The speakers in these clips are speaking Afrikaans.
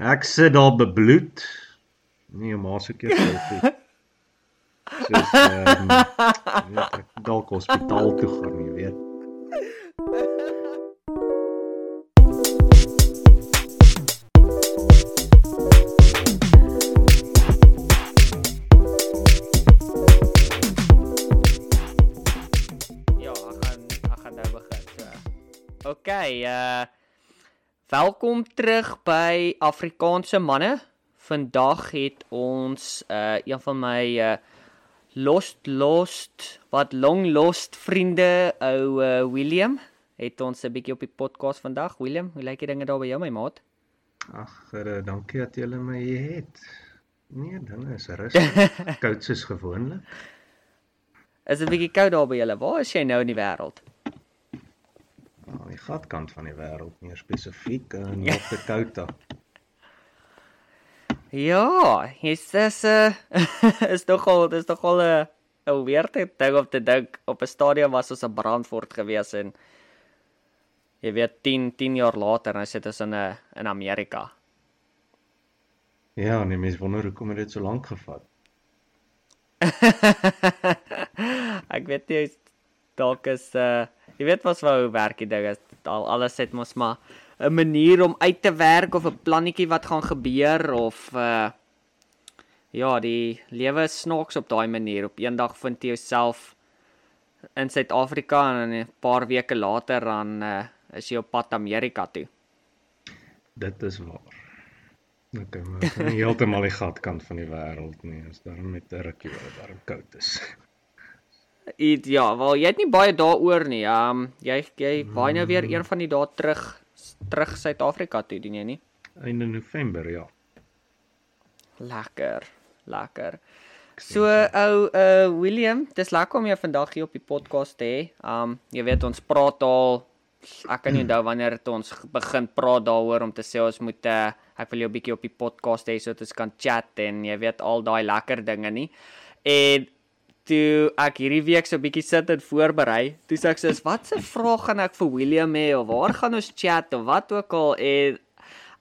Ek sit daar bebloed. Nee, jou ma se keer koffie. Soos ehm um, dalk hospitaal toe gaan, jy weet. Ja, ek gaan ek gaan nou begin. So. OK, uh welkom terug by Afrikaanse manne. Vandag het ons uh een van my uh lost lost wat long lost vriende ou uh, William het ons 'n bietjie op die podcast vandag. William, hoe lyk die dinge daar by jou my maat? Ag, uh, dankie dat jy my hier het. Nee, dinge is rustig. Koud soos gewoonlik. Is dit bietjie koud daar by julle? Waar is jy nou in die wêreld? Aan die gatkant van die wêreld, meer spesifiek in North Dakota. Ja, is dis 'n uh, is nogal dis nogal 'n 'n weirde ding om te dink op 'n stadium was ons 'n brandfort gewees en jy weet 10 10 jaar later nou sit ons in 'n in Amerika. Ja, nee, mense wonder hoekom het dit so lank gevat. Ek weet nie dalk is uh jy weet wat wou werk die ding is al alles het mos maar 'n manier om uit te werk of 'n plannetjie wat gaan gebeur of uh ja, die lewe is snaaks op daai manier. Op eendag vind jy jouself in Suid-Afrika en 'n paar weke later dan uh is jy op pad Amerika toe. Dit is waar. Okay, dit is nie heeltemal die gatkant van die wêreld nie. Is daar met 'n rukkie waar dit warm koud is. Eet ja, wel jy het nie baie daaroor nie. Um jy jy waai nou weer een van die dae terug terug Suid-Afrika toe, doen jy nie? Einde November, ja. Lekker, lekker. So ou uh William, dis lekker om jou vandag hier op die podcast te hê. Um jy weet ons praat al ek kan nie onthou wanneer het ons begin praat daaroor om te sê ons moet uh, ek wil jou 'n bietjie op die podcast hê sodat ons kan chat en jy weet al daai lekker dinge nie. En toe ek hierdie week so 'n bietjie sit en voorberei, toe sê ek soos wat se vraag gaan ek vir William hê of waar gaan ons chat of wat ook al en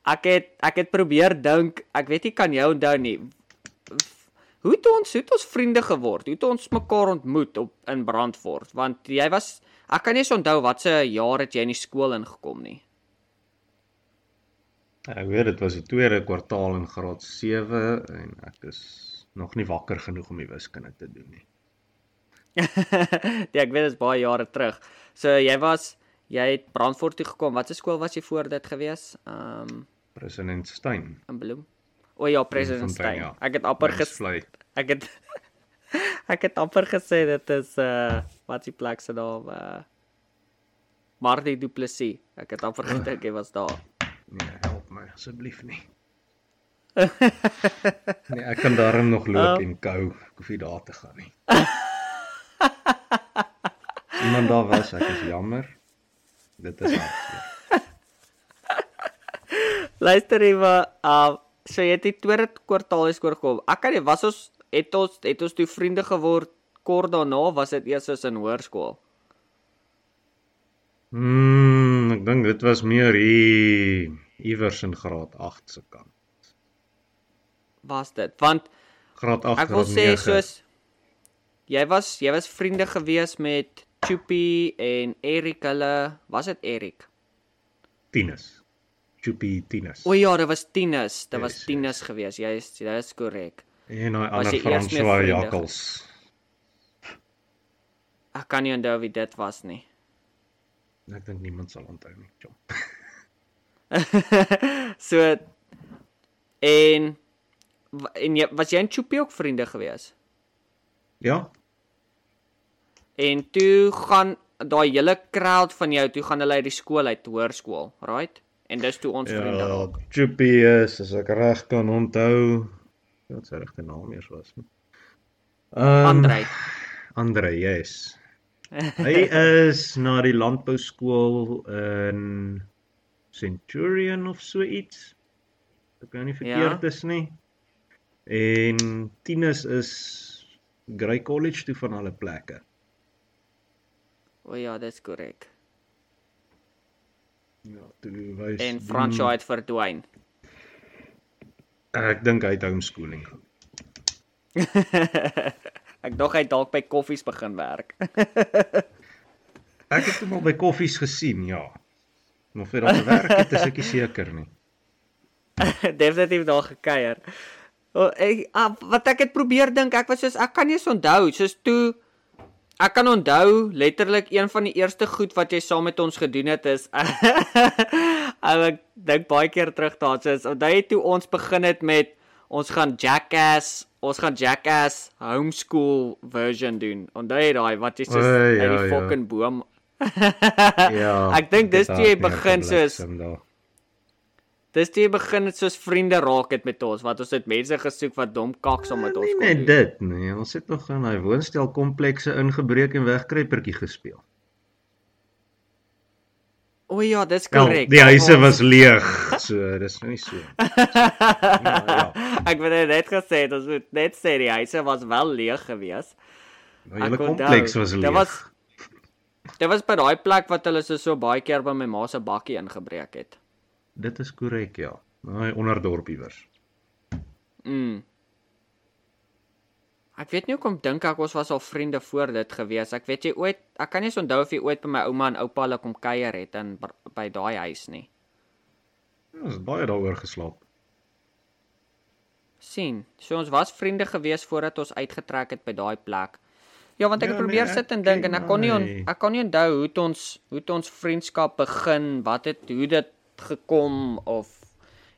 ek het ek het probeer dink, ek weet nie kan jy onthou nie. Hoe het ons het ons vriende geword? Hoe het ons mekaar ontmoet op in Brandfort? Want jy was ek kan nie eens onthou watse jaar het jy in die skool ingekom nie. Ek weet dit was die tweede kwartaal in graad 7 en ek is nog nie wakker genoeg om die wiskunde te doen nie. ja, ek weet dit is baie jare terug. So jy was jy het Brandfort toe gekom. Watse skool was jy voor dit gewees? Um President Stein. in Bloem. O ja, President Stein. ja. Ek het amper ges Vlei. ek het ek het amper gesê dit is uh wat die plek se naam uh Marty Du Plessis. Ek het amper gedink hy was daar. Nee, help my asseblief nie. nee, ek kan daarom nog loop Um. en kou. Ek hoef nie daar te gaan nie. Iemand daar was, ek is jammer. Dit is hartseer. Luister ewe, uh so jy het die tweede kwartaal is oorgekom. Ek kan nie was ons het ons het ons toe vriende geword kort daarna was dit eers as in hoërskool. Mm, ek dink dit was meer hier iewers in graad 8 se kant. Was dit? Want Graad 8 ek wil sê 9. soos jy was jy was vriende gewees met Chupi en Erik hulle, was dit Erik? Tinus. Chupi Tinus. O ja, dit was Tinus, dit was Yes, yes. Tinus gewees. Jy is jy is korrek. En daai Was ander François vriende? Jakkels. Ek kan nie onthou wie dit was nie. Ek dink niemand sal onthou nie, chom. so en en jy was jy en Chupi ook vriende gewees? Ja, En toe gaan daai hele crowd van jou, toe gaan hulle uit die skool uit hoërskool, right? En dis toe ons vriende ja, raak. Chupi is as ek reg kan onthou, wat sy regte naam eers was. Um, Andrei. Andre, yes. Hy is na die landbou skool in Centurion of so iets. Ek kan nie verkeerd Ja. is nie. En Tinus is Grey College toe van alle plekke. O ja, dis korrek. Ja, toe wys En Fransjo het verdwyn. Ek dink hy het homeschooling. ek dink hy dalk by koffies begin werk. Ek het hom al by koffies gesien, ja. Maar vir hom werk het is ek nie seker nie. Definitief daar gekuier. Oh, ek ah, wat ek het probeer dink, ek was soos ek kan nie eens onthou, soos toe ek kan onthou letterlik een van die eerste goed wat jy saam met ons gedoen het is ek dink baie keer terug daar soos onthou jy toe ons begin het met ons gaan Jackass, ons gaan Jackass homeschool version doen. Onthou jy daai wat jy soos O, uit ja, die ja. fucking boom Ja. Ek dink dis toe jy begin soos daar. Dis toe jy begin het soos vriende raak het met ons wat ons het mense gesoek wat dom kaks om met ons kon net doen. dit nee, ons het nog in daai woonstel komplekse ingebreek en wegkruipertjie gespeel. O ja, dis korrek. die huise was leeg, so dis nou nie so. ja. Ek het net gesê dit moet net sê die huise was wel leeg geweest. Nou, onthou, kompleks was leeg. Dit was Dit was by daai plek wat hulle so so baie keer by my ma se bakkie ingebreek het. Dit is korrek, ja. Daai onderdorp iewers. Mm. Ek weet nie hoekom dink ek ons was al vriende voor dit gewees. Ek weet jy ooit, ek kan nie eens onthou of jy ooit by my ouma en oupa hulle kom kuier het in by daai huis nie. Ja, ons het baie daaroor geslaap. sien. So ons was vriende gewees voordat ons uitgetrek het by daai plek. Ja, want ek Ja, het probeer nee, sit en dink en ek kon nie on, ek kon nie onthou hoe het ons hoe het ons vriendskap begin, wat het hoe dit gekom of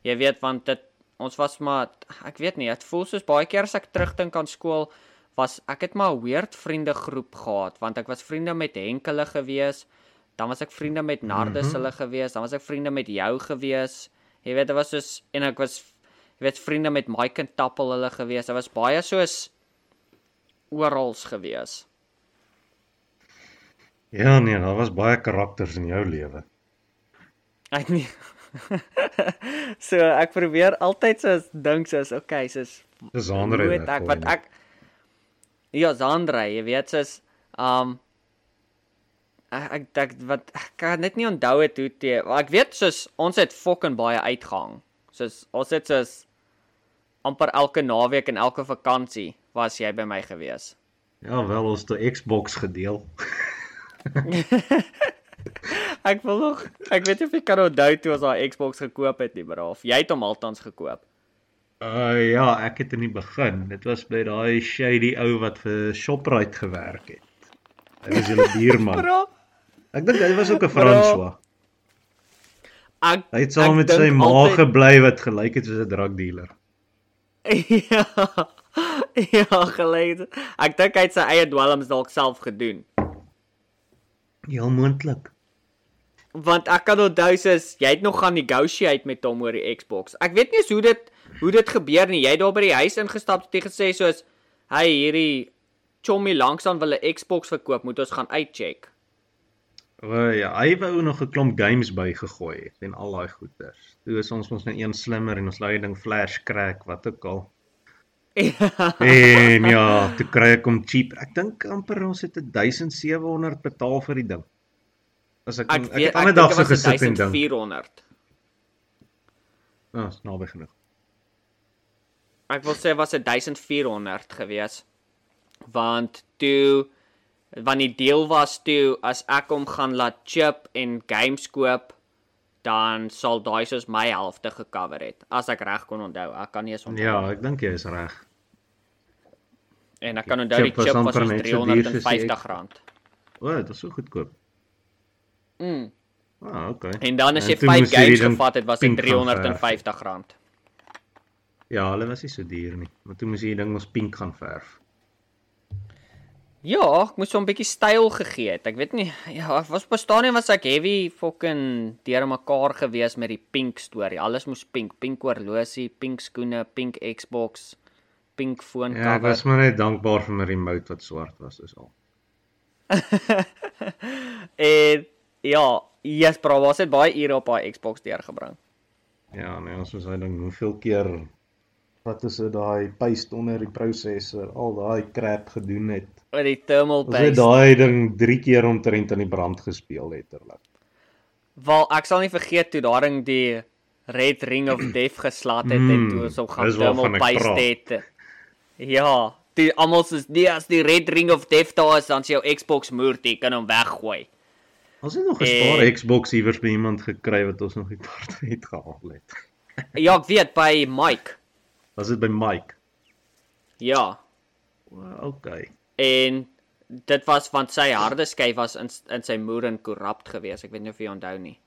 jy weet want dit ons was maar ek weet nie, dit voel soos baie keer as ek terugdink aan skool was ek het maar 'n weird vriendegroep gehad want ek was vriende met Henkele gewees, dan was ek vriende met Nardus Mhm. hulle gewees, dan was ek vriende met jou gewees. Jy weet, dit was soos en ek was jy weet vriende met Mike en Tappel hulle gewees. Dit was baie soos oral gewees. Ja nee, daar was baie karakters in jou lewe. Ek nie. so ek probeer altyd soos dink soos okay, soos Dis ander hoe het ek wat ek Ja, Sandra, jy weet soos um ek ek ek wat ek kan net nie onthou het hoe te ek weet soos ons het fucking baie uitgang. Soos ons het soos amper elke naweek en elke vakansie was jy by my gewees. Ja, wel ons het 'n Xbox gedeel. Ek wil nog ek weet nie of ek kan onthou toe ons daai Xbox gekoop het nie, braaf. Jy het hom altans gekoop. Uh ja, ek het in die begin. Dit was by daai shady ou wat vir Shoprite gewerk het. Hy was julle buurman. Ek dink hy was ook 'n François. ek Hy het saam met sy ma altyd- gebly wat gelyk het soos 'n drugdealer. ja. Ja, geleer. Ek dink hy het sy eie dwelms dalk self gedoen. Heel moontlik. Want ek kan onthou sies jy het nog gaan negotiate met hom oor die Xbox. Ek weet nie hoe dit hoe dit gebeur nie. Jy het daar by die huis ingestap het jy gesê soos hy hierdie chommy langsaan wil 'n Xbox verkoop, moet ons gaan uitcheck. O ja, hy wou nog 'n klomp games bygegooi het en al daai goeders. Toe is ons mos net een slimmer en ons laai die ding flash crack wat ook al. En ja, toe kry ek hom cheap. Ek dink amper ons het 1700 betaal vir die ding. As ek Ek ek, weet het ek ander dag so gesit en dink. 1400. Ja, is naby genoeg. Ek wil sê was dit 1400 gewees. Want toe want die deel was toe as ek hom gaan laat chip en games koop dan sal daai soos my helfte gecover het as ek reg kon onthou. Ek kan nie eens onthou. Ja, ek dink jy is reg. En ek kan onthou die chip was chip was amper soos net so duur soos die 350 rand. O, dit is so goedkoop. Mm. Ah, okay. En dan as jy toe 5 moes jy die games gevat het was dit pink gaan verf. 350 rand. Ja, hulle was nie so duur nie, maar toe moes jy die ding ons pink gaan verf. Ja, ek moes hom 'n bietjie styl gegee het. Ek weet nie, ja, was op 'n stadium was ek heavy fucking deur mekaar gewees met die pink storie. Alles moes pink, pink oorlosie, pink skoene, pink Xbox, pink foon Ja, ek cover. was maar net dankbaar vir my remote wat swart was, dis al. en ja, yes, bro, was dit baie ure op daai Xbox deurgebring. Ja, nee, ons was hy ding hoeveel keer wat is dit daai paste onder die prosessor, al daai crap gedoen het. Met die thermal Ons het paste. daai ding 3 keer omtrent aan die brand gespeel letterlik. Wel, ek sal nie vergeet toe daarin die Red Ring of Death geslat het mm, en toe ons hom gaan dummel byste. Ja, die almal sê nee as die Red Ring of Death daar is dan sy jou Xbox moer jy kan hom weggooi. Ons het nog 'n paar en... Xbox iewers by iemand gekry wat ons nog nie part het gehaal het. ja, ek weet by Mike. Was dit by Mike? Ja. Well, okay. En dit was want sy harde skyf was in in sy moer en korrupt geweest. Ek weet nie of jy onthou nie.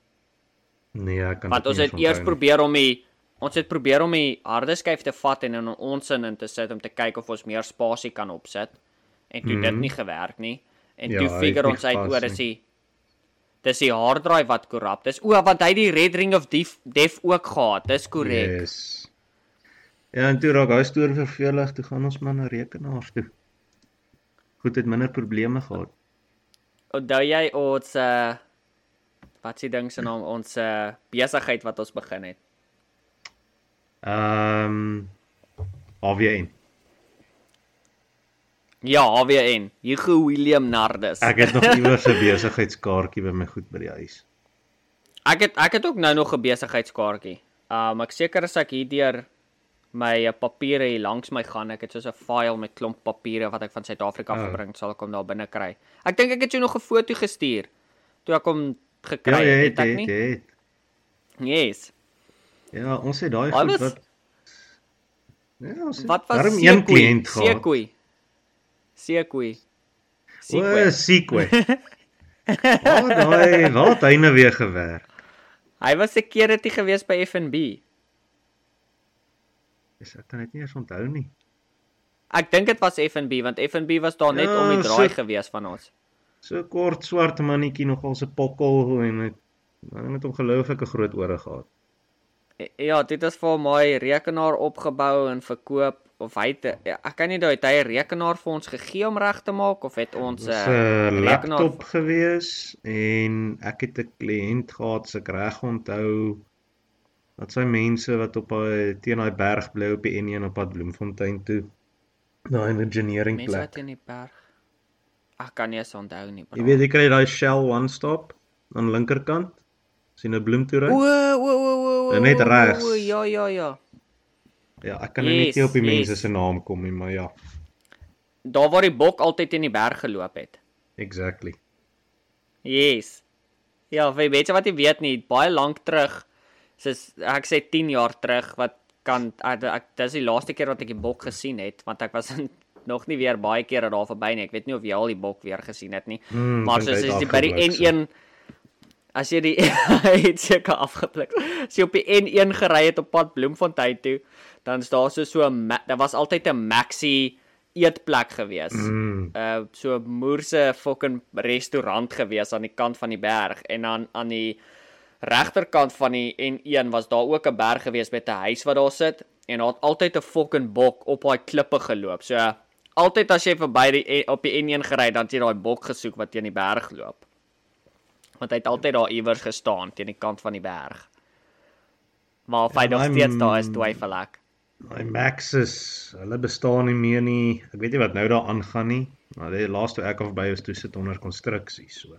Nee, ek kan Want ons het eers probeer om die ons het probeer om die harde skyf te vat en in ons sin in te sit om te kyk of ons meer spasie kan opsit. En toe mm -hmm. dit mhm. nie gewerk nie. En ja, toe figure ons uit oor is die dis die hard drive wat korrupt is. O, want hy die Red Ring of Death def ook gehad. Dis korrek. Yes. Ja, en toe raak hy stoor vervelig, toe gaan ons maar na rekenaars toe. Goed het minder probleme gehad. Onthou jy ons uh wat s'ie ding se naam ons uh besigheid wat ons begin het? Ehm um, AVN. Ja, AVN. Hugo William Nardus. Ek het nog iewers 'n besigheidskaartjie by my goed by die huis. Ek het ek het ook nou nog 'n besigheidskaartjie. Um ek seker as ek hierdeur my uh, papiere hier langs my gaan. Ek het soos 'n file met klomp papiere wat ek van Suid-Afrika oh. gebring, sal ek hom daar binne kry. Ek dink ek het jou nog 'n foto gestuur toe ek hom gekry ja, het, het ek nie. Het, het. Yes. Ja, ons het daai goed wat Ja, ons het Wat was een kliënt gehad. Sekoe. Sekoe. Sekoe. O, Sekoe. Waar daai, waar het hy nou weer gewerk? Hy was 'n keer het hy gewees by FNB. Dis ek kan dit nie eens onthou nie. Ek dink dit was FNB want FNB was daar net ja, om die draai so, gewees van ons. So kort swart mannetjie nogal se pokkel en ek het hom gelooflik 'n groot ore gehad. Ja, dit is vir my rekenaar opgebou en verkoop of hy het ja, ek kan nie daai hy 'n rekenaar vir ons gegee om reg te maak of het ons 'n uh, laptop gewees en ek het 'n kliënt gehad se reg onthou Wat sy mense wat op daai teen daai berg bly op die N1 op pad Bloemfontein toe. Daai engineering plek. Mense wat in die berg. Ag kan nie eens onthou nie. Bro. Jy weet jy kry daai Shell one stop aan linkerkant. Sien 'n bloemtoerusting. O o o o. Net regs. O ja ja ja. Ja, ek kan yes, nie op die mense yes. se naam kom nie, maar ja. Daar waar die bok altyd in die berg geloop het. Exactly. Yes. Ja, weet jy wat jy weet nie, baie lank terug soos ek sê 10 jaar terug wat kan ek, ek dis die laaste keer wat ek die bok gesien het want ek was in, nog nie weer baie kere daar verby nie. Ek weet nie of jy al die bok weer gesien het nie. Mm, maar soos is die by die N1 as jy die het seker afgepluk. As jy op die N1 gery het op pad Bloemfontein toe, dan is daar so so daar was altyd 'n Maxi eetplek gewees. Mm. Uh so moerse fucking restaurant gewees aan die kant van die berg en dan aan die regterkant van die N1 was daar ook 'n berg gewees met 'n huis wat daar sit en daar het altyd 'n fucking bok op daai klippe geloop. So altyd as jy verby die op die N1 gery dan het jy daai bok gesoek wat teen die berg loop. Want hy het altyd daar iewers gestaan teen die kant van die berg. Maar of hy nog steeds daar is, twyfel ek. My Maxis, hulle bestaan nie meer nie. Ek weet nie wat nou daar aangaan nie. Maar die laaste ek of by is toe sit onder konstruksie so.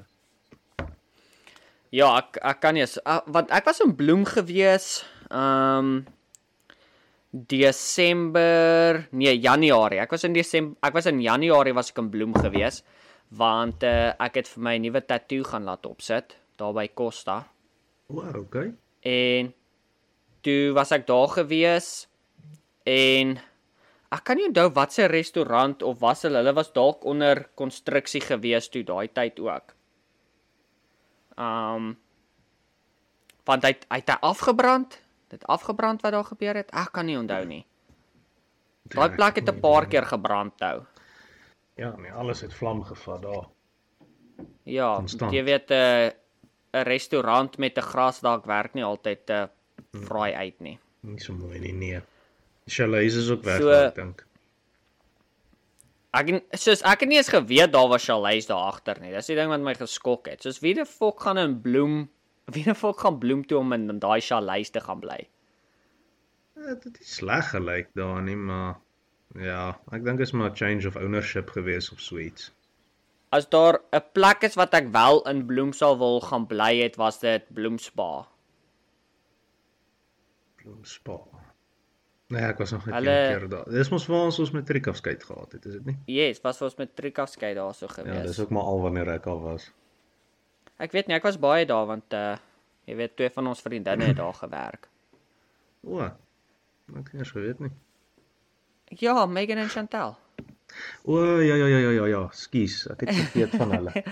Ja, ek ek kan nie uh, want ek was in Bloem gewees. Um Desember, nee, Januarie. Ek was in Desember, ek was in Januarie was ek in Bloem gewees want uh, ek het vir my nuwe tatoe gaan laat opsit daar by Costa. O, oh, okay. En toe was ek daar gewees en ek kan nie onthou wat se restaurant of was hulle hulle was dalk onder konstruksie gewees toe daai tyd ook. Um want hy hy het afgebrand. Dit afgebrand wat daar gebeur het. Ek kan nie onthou nie. Daai plek het 'n paar keer gebrand hou. Ja, nee, alles het vlam gevat daar. Ja, Constant. jy weet 'n uh, 'n restaurant met 'n grasdak werk nie altyd te uh, vraai uit nie. Nie so mooi nie, nee. Chalet is ook weg, so, ek dink. Ek soos ek het nie eens geweet daar was chalets daar agter nie. Dis die ding wat my geskok het. Soos wie die fok gaan in bloem? Wie die fok gaan bloem toe om in daai chalets te gaan bly? Ja, dit is sleg gelyk daar nie, maar ja, ek dink is maar change of ownership gewees of sweets. As daar 'n plek is wat ek wel in bloem sal wil gaan bly het, was dit Bloemspa. Bloem Spa. Nee, ek was nog net Hulle- een keer daar. Dis mos waar ons ons matriekafskeid gehad het, is dit nie? Yes, was ons matriek afskeid daarso Ja, gewees. dis ook maar al wanneer ek al was. Ek weet nie, ek was baie daar want uh jy weet twee van ons vriendinne het daar gewerk. O. Ek het nie geweet nie. Ja, Megan en Chantel. O, ja ja ja ja ja ja, skus, ek het vergeet van hulle.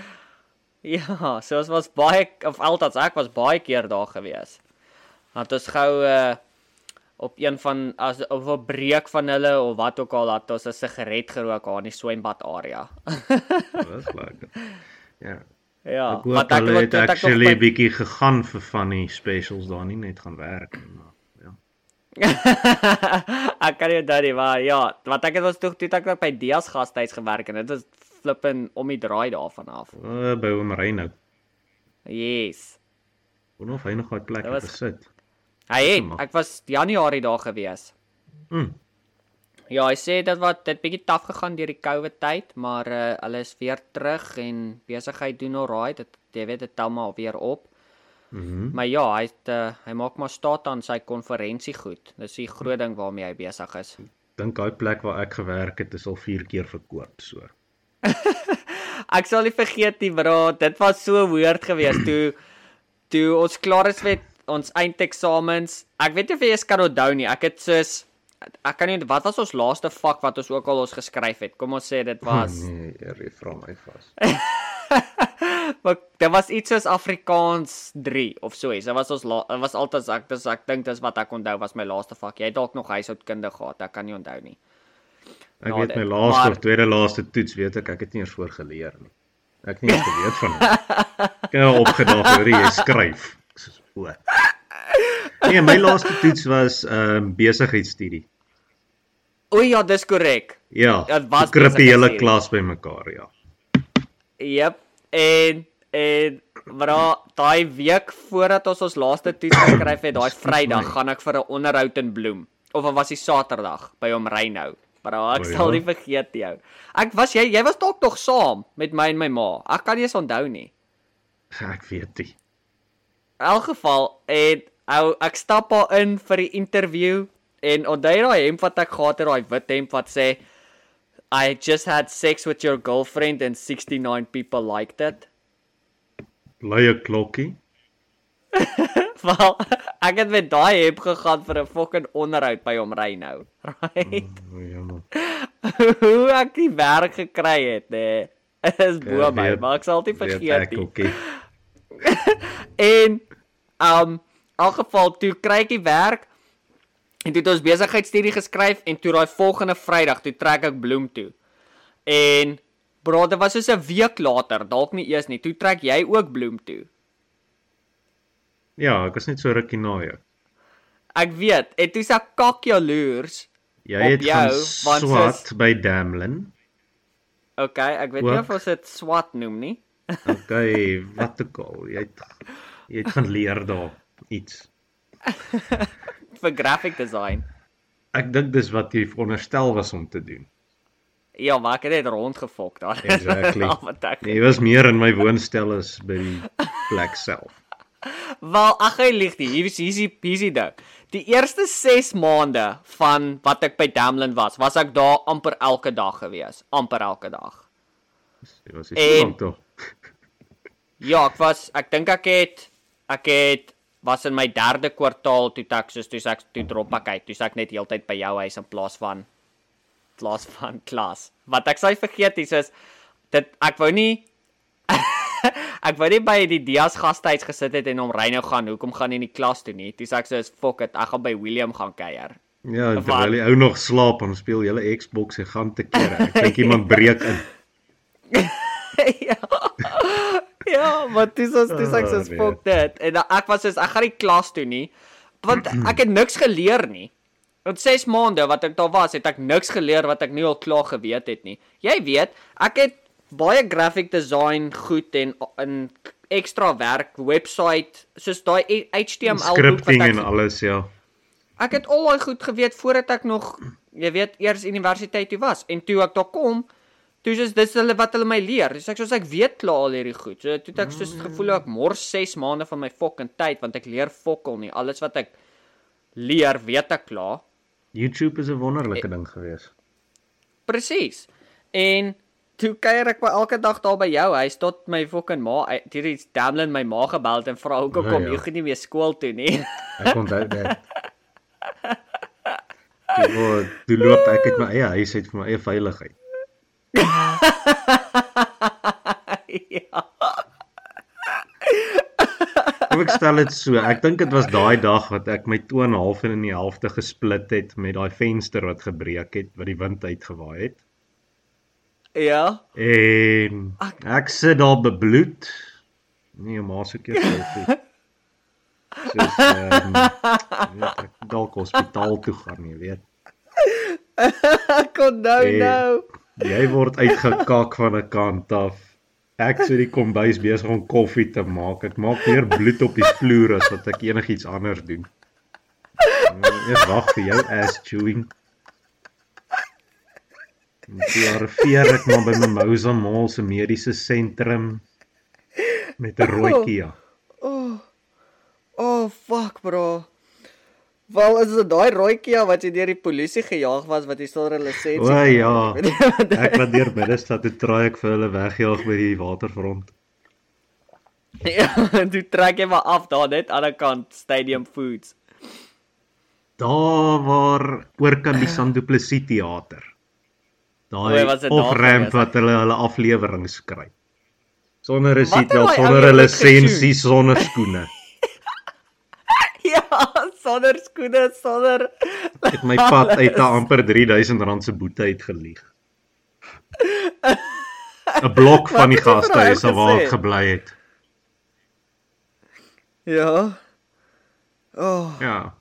Ja, so ons was baie of althans ek was baie keer daar gewees. Want ons gou uh op een van as of 'n breek van hulle of wat ook al het ons 'n sigaret gerook daar in die swembad area. Dis lekker. Ja. ja, Ek hoop hulle het actually bietjie gegaan vir van die specials daar nie net gaan werk nie, maar ja. ek kan nie daai maar ja, wat ek het was toe toe ek by Dias gastehuis gewerk en dit was flippin om die draai daarvan af. O, by hom ry nou. Yes. Wonder of hy nog daai plek was- besit. Hy het, ek was Januarie daar gewees. Mm. Ja, hy sê dit wat dit bietjie taaf gegaan deur die COVID tyd, maar uh, hulle is weer terug en besigheid doen alraai. Dit jy weet dit tel maar weer op. Mhm. Maar ja, hy het, uh, hy maak maar staat aan sy konferensie goed. Dis die groot ding waarmee hy besig is. Dink daai plek waar ek gewerk het is al 4 keer verkoop so. Ek sal nie vergeet nie, bro. Dit was so weird geweest toe toe ons klaar is met ons eindeksamens. Ek weet nie of jy eens kan onthou nie. Ek het soos ek kan nie wat was ons laaste vak wat ons ook al ons geskryf het. Kom ons sê dit was nee, jy vra my vas. Maar dit was iets soos Afrikaans 3 of so iets. Dit was ons la- was altyd ek dis ek dink dis wat ek onthou was my laaste vak. Jy het dalk nog huishoudkunde gehad. Ek kan nie onthou nie. Ek Ja, weet my laaste maar- of tweede laaste toets weet ek ek het nie eens voor geleer nie. Ek het nie eens geweet van dit. Ek het al opgedag hoor jy skryf. Ek sê o. Nee, my laaste toets was ehm um, besigheidstudie. O ja, dis korrek. Ja, Dit was die hele klas bymekaar, ja. Jep. En en maar daai week voordat ons ons laaste toets geskryf het, daai Vrydag gaan ek vir 'n onderhoud in Bloem. Of dit was die Saterdag by hom Reynou. Maar ek sal nie vergeet jou. Ek was jy jy was dalk nog saam met my en my ma. Ek kan nie eens onthou nie. Ek weet nie. In elk geval en ou ek stap daar in vir die interview en onthou jy daai hemp wat ek gehad het, daai wit hemp wat sê I just had sex with your girlfriend and 69 people liked it. Luie klokkie. Wel, ek het met daai hemp gegaan vir 'n fucking onderhoud by hom ry nou. Right? O, jammer. Hoe ek die werk gekry het, nê. Is bo my, weet- maar ek sal dit vergeet nie. ookie. En um in elk geval toe kry ek die werk en toe het ons besigheidstudie geskryf en toe daai volgende Vrydag toe trek ek bloem toe. En bro, dit was soos 'n week later, dalk nie eers nie, toe trek jy ook bloem toe. Ja, ek was net so rukkie na jou. Ek weet, en toe sa kak jaloers. Jy het jou, want swat sis- by Damlin. Okay, ek weet nie Ook. of ons dit swat noem nie. Okay, wat ook al. Jy het jy het gaan leer daar iets. vir graphic design. Ek dink dis wat jy veronderstel was om te doen. Ja, maar ek het net rondgefok daar. Exactly. Ek. Jy was meer in my woonstel as by die plek self. Wel, ag hy lieg nie. Hier is hier is hier is ding. Die eerste 6 maande van wat ek by Damlin was, was ek daar amper elke dag gewees, amper elke dag. Jy was so lank tog. Ja, ek was ek dink ek het ek het was in my derde kwartaal toe ek soos toe ek toe drop ek uit, toe ek net heeltyd by jou huis in plaas van plaas van klas. Wat ek sê vergeet is is dit ek wou nie ek wou nie by die Dias gastehuis gesit het en hom ry nou gaan, hoekom gaan nie klas toe nie? Toe sê ek soos fuck it, ek gaan by William gaan kuier. Ja, terwyl die ou nog slaap en speel julle Xbox se gaan te kere. Ek dink iemand breek in. ja. ja, maar dis is dis ek soos nee. fuck dit. En ek was soos ek gaan nie klas toe nie. Want ek het niks geleer nie. Op 6 maande wat ek daar was, het ek niks geleer wat ek nie al klaar geweet het nie. Jy weet, ek het baie graphic design goed en in ekstra werk, website, soos daai HTML boek wat Scripting ek en alles, ja. Ek het al daai goed geweet voordat ek nog jy weet eers universiteit toe was en toe ek daar kom toe is dis hulle wat hulle my leer. Dis ek soos ek weet klaar al hierdie goed. So toe ek soos gevoel ek mors 6 maande van my fucking tyd want ek leer fokkel nie. Alles wat ek leer, weet ek klaar. YouTube is 'n wonderlike ding gewees. Presies. En toe kuier ek by elke dag daar by jou huis tot my fucking ma hierdie Damlin my ma gebel en vra hoekom Ja, kom ja. jy goed nie weer skool toe nie. Ek onthou dit. Ek wou toe loop ek uit my eie huis uit vir my eie veiligheid. Ja. Kom ek stel dit so, ek dink dit was daai dag wat ek my toe en 'n half en in die helfte gesplit het met daai venster wat gebreek het wat die wind uitgewaai het. Ja. En ek sit daar bebloed. Nee, maar so keer koffie. Soos ehm ek dalk hospitaal toe gaan, jy weet. Ek kon nou nou. Jy word uitgekak van 'n kant af. Ek sit die kombuis besig om koffie te maak. Ek maak meer bloed op die vloer as wat ek enigiets anders doen. Eers wag vir jou ass chewing. Toe arriveer ek maar by Mimosa Mall se mediese sentrum met 'n rooi Kia. Oh. Oh fuck bro. Wel is dit daai rooitjie wat jy deur die polisie gejaag was wat jy sonder 'n lisensie. O ja. het? Ek laat deur middestad toe traai ek vir hulle wegjaag by die waterfront. Ja, toe trek jy maar af daar net aan die kant Stadium Foods. Daar waar oorkant die Sanduplessis teater. Daai O, was dit daar off-ramp gewees? wat hulle hulle afleweringe skryf. Sonder Wat daai sonder 'n lisensie, sonder skoene. Sonder skoene, sonder Het my pad uit 'n amper R3000 se boete uitgelieg. 'n Blok van die gastehuis hom waar ek gebly het. Ja. Oh, Ja.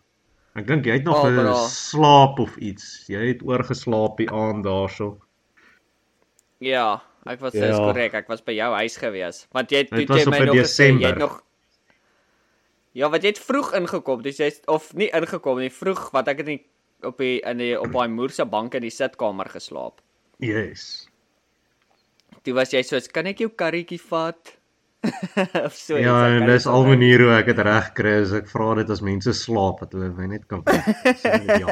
Ek dink jy het nog Oh, slaap of iets. Jy het oorgeslaap die aand daarso. ja, ek was Ja. korrek. Ek was by jou huis gewees. Want jy het toe jy my nog gesê jy het nog Ja, wat jy het vroeg ingekom, dis jy's of nie ingekom nie, vroeg wat ek het nie op die in die op daai moer se bank in die sitkamer geslaap. Yes. Toe was jy soos, "Kan ek jou karretjie vat?" of so. iets, Ja, en dis al maniere hoe ek dit reg kry is ek vra dit as mense slaap dat hulle my net kan wek. Sê net ja.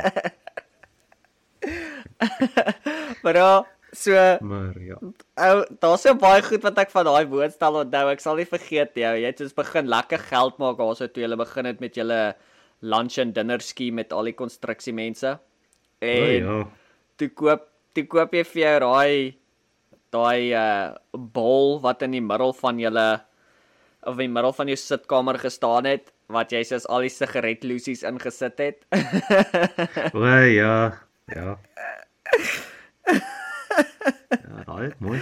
So Maar ja. Ou, daar's so baie goed wat ek van daai woordstel onthou. Ek sal nie vergeet nie. ou. Jy het ons begin lekker geld maak daarso toe jy begin het met julle lunch and dinner ski met al die konstruksiemense. O En ja. toe koop toe koop jy vir jou daai daai uh bol wat in die middel van julle of in die middel van jou sitkamer gestaan het wat jy soos al die sigaretloosies ingesit het. O ja. Ja. Ja, het mooi.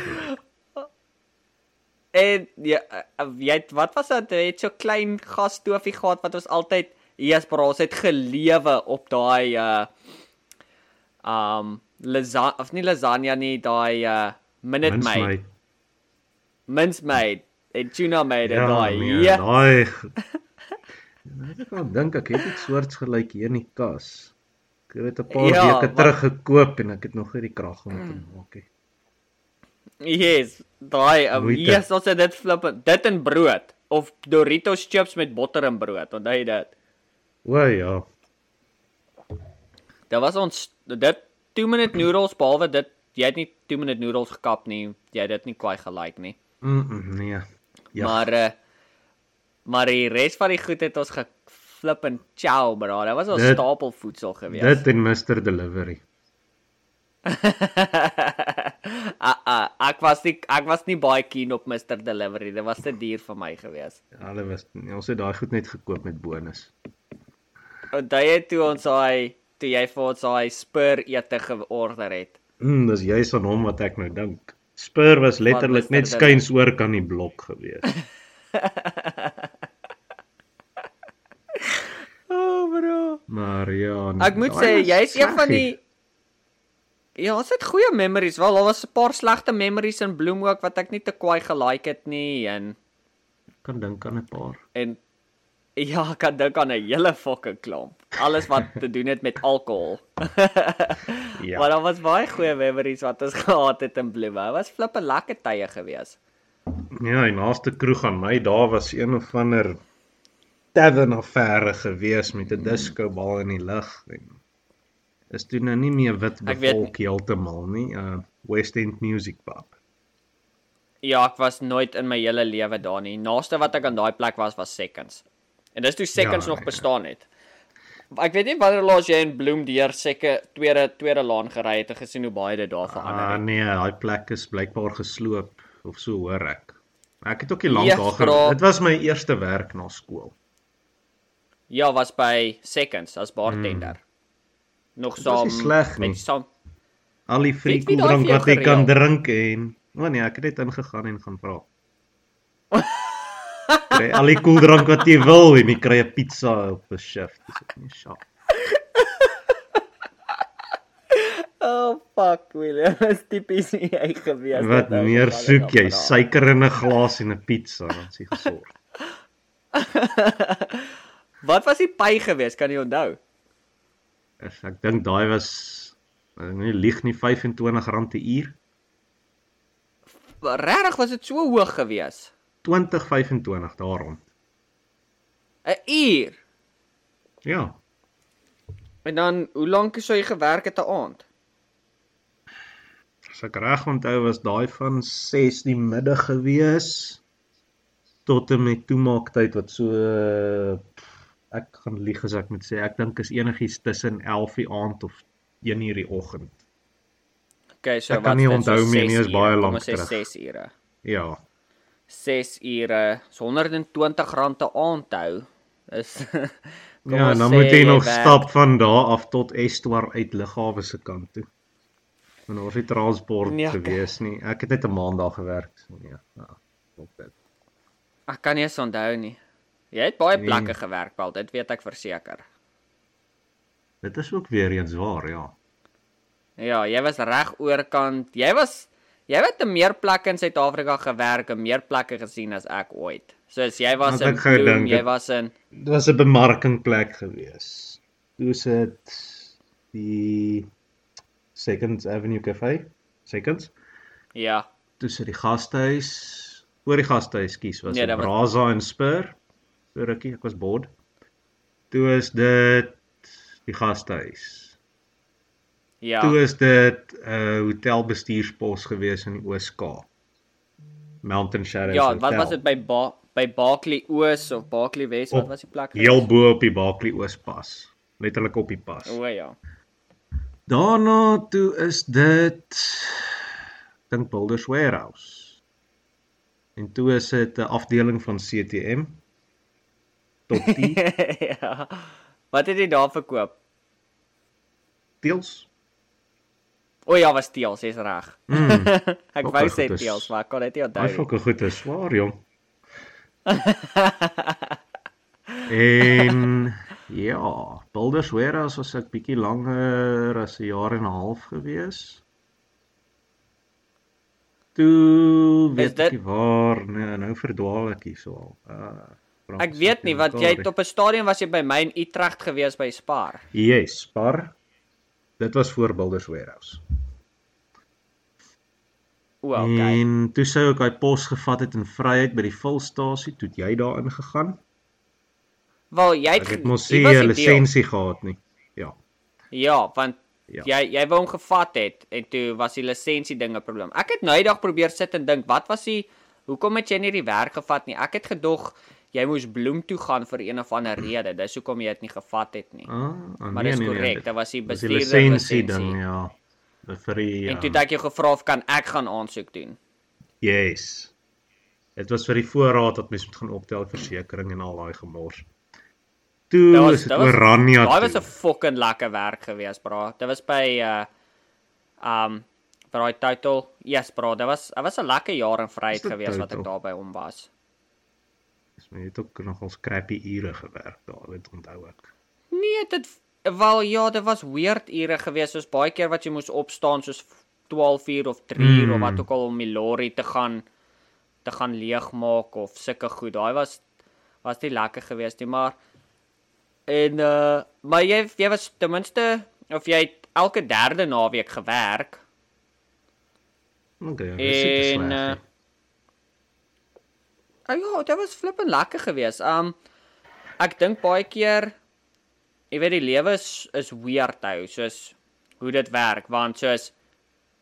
En ja, uh, jy het, wat was dit? Jy het so klein gasstoofie gehad wat ons altyd hier as bras het gelewe op daai uh um lasagna of nie lasagna nie, daai uh minute maid. Mince maid en tuna maid en Ja, daai. nee, Ja. daai Ek kan dink ek het iets soorts gelyk hier in die kas. Ek het 'n paar Ja, weke terug gekoop en ek het nog nie die krag om dit te maak nie. Yes, daai um, yes, ons het dit flip dit in brood of Doritos chips met botter en brood. Onthou jy dit? O ja. Dit was ons dit 2 minute noodles behalwe dit jy het nie 2 minute noodles gekap nie. Jy het dit nie kwai gelike nie. Mm, -mm nee. Ja. Maar uh maar die res van die goed het ons geflip en chow, bro. Dit was ons Dit- stapelvoedsel gewees. Dit en Mr Delivery. ah, ah, ek was nie ek was nie baie keen op Mr Delivery. Dit was te duur vir my gewees. Ja, hulle was nee, ons het daai goed net gekoop met bonus. Onthou jy toe ons daai toe jy vir ons daai spur ete georder het? Mm, dis juist aan hom wat ek nou dink. Spur was letterlik net skuins oor kan die blok gewees. Oh, bro. Maar ja, nee, Ek moet sê was jy's een van die Ja, ons het goeie memories. Wel, daar was 'n paar slegte memories in Bloem ook wat ek nie te kwaai gelike het nie en kan dink aan 'n paar. en ja, ek kan dink aan 'n hele fucking klomp. Alles wat te doen het met alkohol. Ja. Maar daar was baie goeie memories wat ons gehad het in Bloem. Dit was flippe lekker tye gewees. Ja, die naaste kroeg aan my daar was een of ander tavern affære gewees met 'n disco bal in die lug en is toe nou nie meer wit bevolk heeltemal nie. Uh West End Music Pub. Ja, ek was nooit in my hele lewe daar nie. Naaste wat ek aan daai plek was was Seconds. En dis toe Seconds Ja, nog ja. bestaan het. Ek weet nie wanneer laas jy in Bloem deur seker tweede tweede laan gery het en gesien hoe baie dit daar verander Ah het. nee, daai plek is blykbaar gesloop of so hoor ek. Ek het ook nie lank daar gewerk. Dit was my eerste werk na skool. Ja, was by Seconds as bartender. Nog Dit was saam nie sleg nie. met saam Al die vir jou wat jy kan drink en o nee, ek het net ingegaan en gaan vra. Kry al die koeldrank wat jy wil en jy kry 'n pizza op 'n shift. Dis ook nie sharp. Oh fuck, William. Dis tipies nie jy gewees het. Wat nou, meer ek soek jy? Suiker in 'n glas en 'n pizza, dan is jy gesorg. Wat was die py gewees? Kan jy onthou? Ek, dink daai was ek nie lieg nie R25 'n uur. Regtig was dit so hoog gewees? 2025 daarom. 'n Uur. Ja, En dan hoe lank sou jy gewerk het 'n aand? as ek reg onthou was daai van 6 die middag gewees tot en met toemaaktyd wat so ek gaan lieg as ek moet sê ek dink is enigiets tussen 11 die aand of 1 uur die oggend. Okay, so Ek kan wat nie is dit, onthou so meer nie, is baie lank Kom ons sê terug. 6 ure. Ja, 6 ure, so R120 'n aand hou. Is ja, dan sê moet jy nog werk- stap van daar af tot Estuar uit Lughawe se kant toe. En daar was nie transport Nee, gewees nie. Ek het net 'n maand daar gewerk. So nee, ja. Dit. Ek kan nie eens onthou nie. Jy het baie Nee. plekke gewerk, wel, dit weet ek verseker. Dit is ook weer eens waar, ja. Ja, jy was reg oorkant. Jy was jy het in meer plekke in Suid-Afrika gewerk en meer plekke gesien as ek ooit. Soos jy was Want in Bloem, dink jy dit- was in Dit was 'n bemarkingplek gewees. Toe sit die Seconds Avenue Cafe, Seconds. ja, sit die gastehuis, oor die gastehuis kies was Nee, was- Braza en Spur. So rukkie, ek was bored. Toe is dit die gastehuis. ja. Toe is dit 'n uh, hotelbestuurspos gewees in die Oos-Kaap. Mountain Shadows Ja, Hotel. wat was dit by ba by Barkley Oos of Barkley Wes? Wat was die plek? Heel bo op die Barkley Oospas. Letterlik op die pas. O ja. Daarna toe is dit dink Builders Warehouse. En toe is dit 'n afdeling van CTM. Tot die ja. Wat het jy daar verkoop? deels. O ja, was teels, jy's reg. Mm, ek wou sê teels, maar ek kon dit nie onthou daai nie. fokke goed is swaar, jong. En ja, Builders Warehouse was ek bietjie langer as 'n jaar en 'n half gewees. Toe weet dit- ek waar nee, nou verdwaal ek hier so al. Uh, Ek weet nie want jy het op 'n stadium was jy by my in Utrecht gewees by Spar. Yes, Spar. Dit was voor Builders Warehouse. O, okay. En toe sou ek daai pos gevat het in Vryheid by die vulstasie, toe jy daar ingegaan. Wel, jy het het mos nie 'n lisensie gehad nie. Ja. Ja, want Ja. jy jy wou hom gevat het en toe was die lisensie dinge probleem. Ek het nou die dag probeer sit en dink, wat was die hoekom het jy nie die werk gevat nie? Ek het gedog jy moes bloem toe gaan vir een of ander rede. Dis hoekom jy dit nie gevat het nie. Ah, ah, Maar nee, dis nee, nee, korrek, dit dit was die bestuurder lisensie lisensie. ding, ja. Vir die En toe ja. het ek jou gevra of kan ek gaan aansoek doen. Yes. Dit was vir die voorraad dat mens moet gaan optel versekerings en al daai gemors. Toe Dit was- dit Oranje. Daai was. 'n fucking lekker werk geweest, bra. Dit was by uh um vir daai title. Yes, bra. Dit was dit was 'n lekker jaar in vryheid geweest wat ek daar by hom was. Jy het ook nog ons crappy ure gewerk daar, weet onthou ek. Nee, dit wel ja, dit was weird ure geweest, soos baie keer wat jy moes opstaan soos 12 uur of 3 uur Mm. of wat ook al om die lorry te gaan te gaan leegmaak of sulke goed. Daai was was nie lekker geweest nie, maar en uh maar jy jy was ten minste of jy het elke derde naweek gewerk. Okay, te En sleg uh, nie. Ah ja, dit was flippend lekker geweest. Um ek dink baie keer jy weet die lewe is is weird hou, soos hoe dit werk, want soos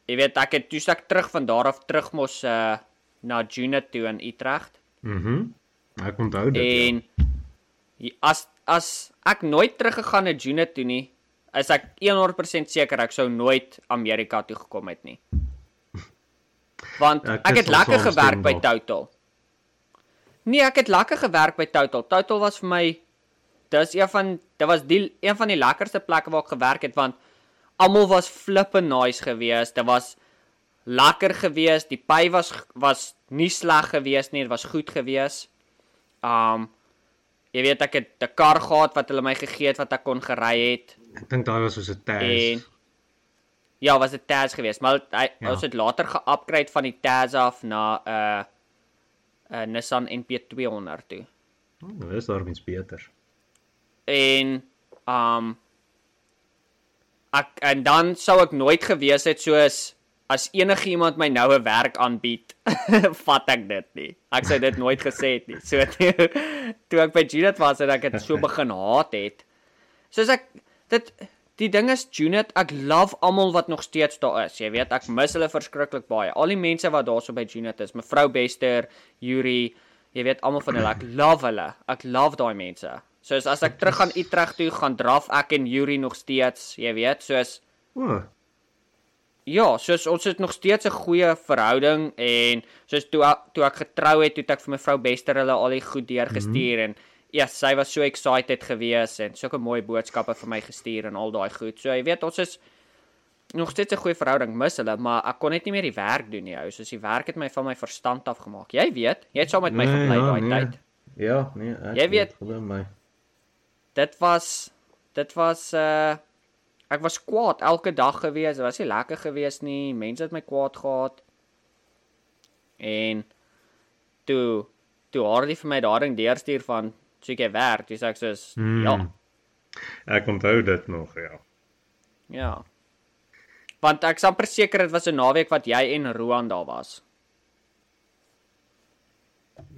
jy weet ek het toe ek terug van daar af terug mos uh na Junit toe in Utrecht Mhm. Mm ek onthou dit. en ja. as as ek nooit teruggegaan het Junit toe nie, is ek 100% seker ek sou nooit Amerika toe gekom het nie. Want Ek ek, het lekker gewerk by. Total. Nee, ek het lekker gewerk by Total. Total was vir my dis een van dit was die een van die lekkerste plekke waar ek gewerk het want almal was flippe nice geweest. Dit was lekker geweest. Die pay was was nie sleg geweest nie, dit was goed geweest. Um jy weet ek het 'n kar gehad wat hulle my gegee het wat ek kon gery het Ek dink daai was soos 'n en test. ja, was dit Taz geweest, maar hy Ja. ons het later ge-upgrade van die Taz af na 'n uh, 'n Nissan NP200 toe. Oh, nou is daar iets beter. En um ek en dan sou ek nooit gewees het soos as enige iemand my nou 'n werk aanbied, vat ek dit nie. Ek sou dit nooit gesê het nie. So toe, toe ek by Judith was en ek het so begin haat het. Soos ek dit die ding is Junit, ek love almal wat nog steeds daar is. Jy weet, ek mis hulle verskriklik baie. Al die mense wat daarso by Junit is, mevrou Bester, Yuri, jy weet almal van hulle. Ek love hulle. Ek love daai mense. Soos as ek terug gaan Utrecht toe, gaan draf ek en Yuri nog steeds, jy weet, soos O, Ja, soos ons het nog steeds 'n goeie verhouding en soos toe toe ek getrou het, toe ek vir mevrou Bester hulle al die goed deurgestuur mm -hmm. en ja, sy was so excited gewees en sulke mooi boodskappe vir my gestuur en al daai goed. So jy weet, ons is nog steeds 'n goeie verhouding mis hulle, maar ek kon net nie meer die werk doen nie, ou. Soos die werk het my van my verstand afgemaak. Jy weet, jy het saam met my Nee, gebly ja, daai nee. tyd. ja, nee, ek Jy weet- glo my. Dit was dit was uh ek was kwaad elke dag gewees. Dit was nie lekker gewees nie. Mense het my kwaad gehad. En toe toe Hardy vir my daardie deurstuur van soek jy werk, dis ek soos Hmm. ja, Ek onthou dit nog, ja. ja. Want ek is amper seker dit was 'n naweek wat jy en Roan daar was.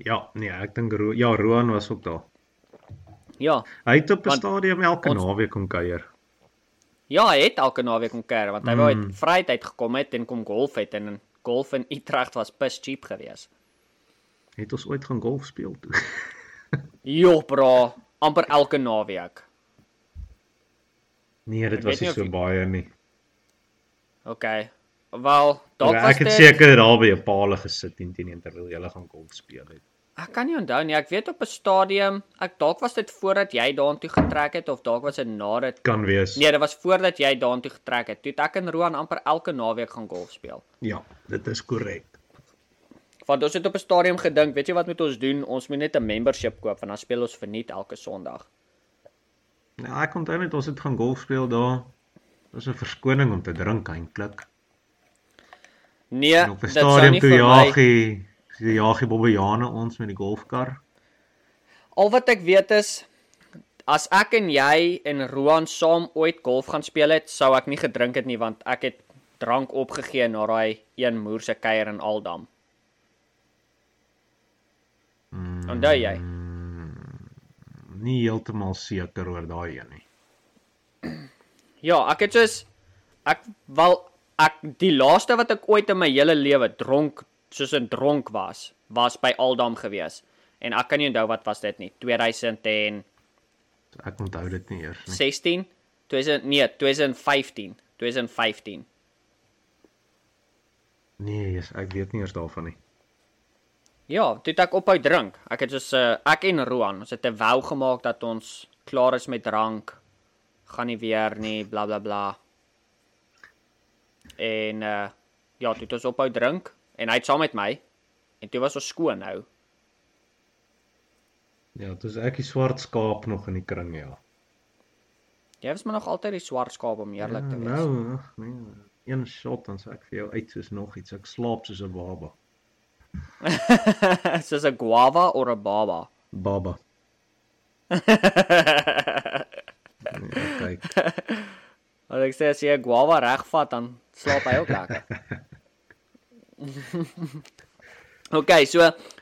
Ja, nee, ek dink Ro ja, Roan was ook daar. Ja. Hy het op 'n Want stadium elke ons- naweek kom kuier. Ja, hy het elke naweek kom kuier want hy wou Mm. uit Vryheid gekom het en kom golf het en golf in Utrecht was pis cheap geweest. Het ons ooit gaan golf speel toe? Jo, bra, amper elke naweek. Nee, dit was nie so jy- baie nie. OK. Wel, dalk was ek het dit seker daar by 'n paal gesit en teen een terwyl jy gaan golf speel het. Ek kan nie onthou nie. Ek weet op 'n stadium, ek dalk was dit voordat jy daartoe getrek het of dalk was dit nadat Kan wees. Nee, dit was voordat jy daartoe getrek het. Toe het ek en Roan amper elke naweek gaan golf speel. Ja, dit is korrek. Want ons het op 'n stadium gedink, weet jy wat moet ons doen? Ons moet net 'n membership koop want dan speel ons verniet elke Sondag. Ja, ek onthou net ons het gaan golf speel daar. Dit was 'n verskoning om te drink eintlik. Nee, En op 'n stadium toe jaagie, die jaagie Bobbejane ons met die golfkar. Al wat ek weet is as ek en jy en Roan saam ooit golf gaan speel het, sou ek nie gedrink het nie want ek het drank opgegee na daai een moerse kuier in Aldam. Mm, Onthou jy? Nie heeltemal seker oor daai een nie. Ja, ek het soos ek wel ek die laaste wat ek ooit in my hele lewe dronk soos 'n dronk was, was by Aldam gewees. En ek kan nie onthou wat was dit nie. 2016, So ek onthou dit nie eers nie. 2000 nee, 2015, 2015. Nee, yes, ek weet nie eers daarvan nie. Ja, toe ek ophou drink. Ek het soos uh, ek en Roan, ons het 'n wou gemaak dat ons klaar is met drank. Gaan nie weer nie, bla bla bla. En uh ja, toe het ons ophou drink en hy het saam met my en toe was ons skoon nou. Ja, dis ek die swart skaap nog in die kring, ja. Jy was maar nog altyd die swart skaap om eerlik ja, te wees. Nou, ag nee, een shot dan sê ek vir jou uit soos nog iets. Ek slaap soos 'n baba. Soos 'n guava of 'n baba. Baba. Nee, kyk. As ek sê as jy 'n guava regvat dan slaap hy ook lekker. okay, so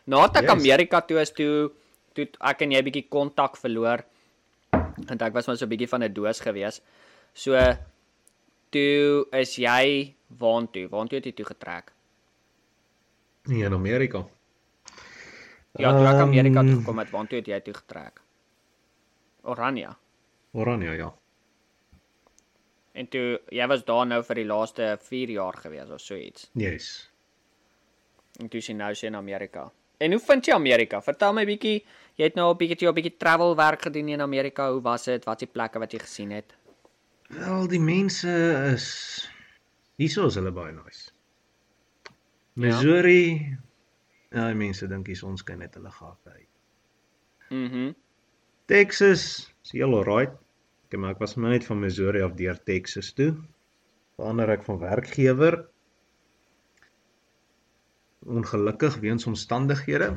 nadat ek Yes. Amerika toe is toe toe ek en jy bietjie kontak verloor. Want ek was maar so 'n bietjie van 'n doos gewees. So toe is jy waantoe? Waantoe het jy toe getrek? Nee, in Amerika. Ja, toe ek Amerika toe Ehm, gekom het, waantoe het jy toe getrek? Oranje. Oranje, ja. En toe jy was daar nou vir die laaste 4 jaar gewees of so iets. Yes. En toe is jy nou sien in Amerika. En hoe vind jy Amerika? Vertel my bietjie. Jy het nou 'n bietjie 'n bietjie travel werk gedoen in Amerika. Hoe was dit? Wat is die plekke wat jy gesien het? Wel, die mense is hierso is hulle baie nice. Missouri, ja, die mense dink hier ons kan net hulle gate uit. Mhm. Texas is heel alright. Ek maar ek was maar net van Missouri af deur Texas toe. Verander ek van werkgewer. Ongelukkig weens omstandighede.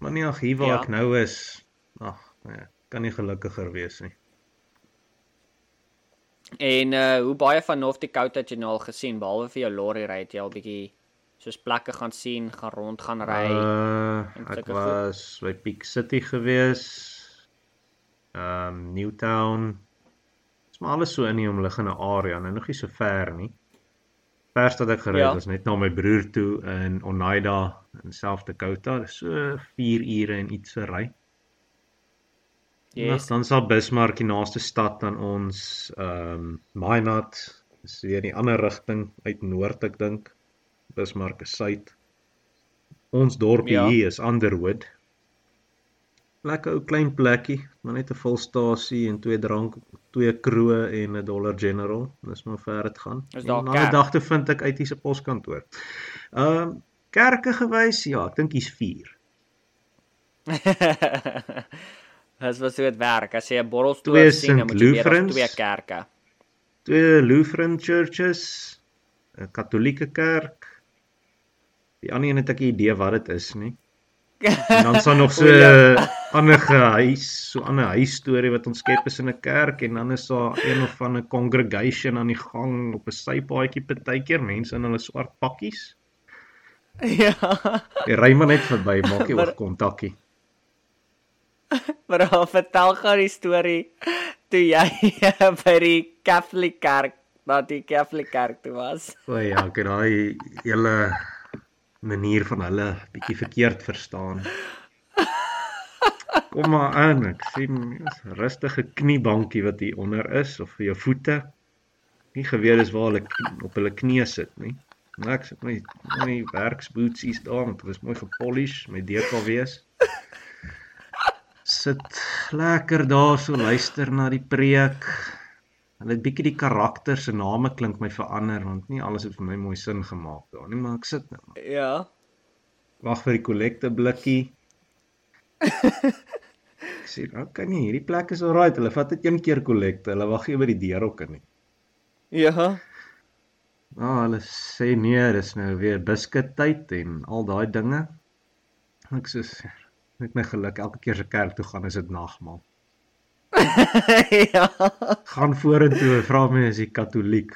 Maar nee, ag hier waar Ja. ek nou is, ag, nee, kan nie gelukkiger wees nie. En uh hoe baie van North Dakota het jy nou al gesien behalwe vir jou lorry ry het jy al bietjie soos plekke gaan sien, gaan rond gaan ry. Uh, ek sulke goed. was by Peak City gewees. Um Newtown. Dit's maar alles so in die omliggende area, nou nog nie so ver nie. Verst wat ek gery het Ja. was net na my broer toe in Oneida in South Dakota. Dis so 4 ure en iets se ry. Yes. Dan sal Bismarck die naaste stad aan ons, ehm um, Minot, is weer die ander rigting uit noord ek dink. Bismarck is suid. Ons dorpie Ja. hier is Underwood. Lekker ou klein plekkie, maar net 'n volstasie en twee drank, twee kroë en 'n Dollar General. Dis maar ver dit gaan. Na? 'n dag toe vind ek uit hierse poskantoor. Ehm um, kerke gewys, ja, ek dink hier's 4. Dis was so dit werk. As jy 'n borrelstoel sien, dan moet jy Lutherans. twee kerke. twee Lutheran churches, 'n Katolieke kerk. Die ander een het ek 'n idee wat dit is nie. En dan is daar nog so O, ja. 'n ander huis, so 'n ander huisstorie wat ons skep is in 'n kerk en dan is daar een of van 'n congregation aan die gang op 'n sypaadjie partykeer mense in hulle swart pakkies. ja. Jy ry maar net verby, maak nie Maar- oog kontakkie. Maar dan vertel gou die storie toe jy by die Catholic kerk, na die Catholic kerk toe was. O ja, ek het daai hele manier van hulle bietjie verkeerd verstaan. Kom maar aan, ek sien 'n rustige kniebankie wat hier onder is of vir jou voete. Nie geweet is waar hulle op hulle knieë sit nie. Ek sit my my werksbootsies daar, want dit was mooi gepolish, my DKW's. Sit lekker daar so luister na die preek. Hulle het bietjie die karakter se name klink my verander want nie alles het vir my mooi sin gemaak daar nie, maar ek sit nou. maar. Ja. Wag vir die kollekte blikkie. Ek sê, "Oké nee, hierdie plek is alright. Hulle vat dit een keer kollekte. Hulle wag nie by die deur ook nie." Ja. Nou, hulle sê nee, dis nou weer biskuittyd en al daai dinge. Ek sê met my geluk elke keer se kerk toe gaan is dit nagmaal. ja. Gaan vorentoe en vra my as jy katoliek.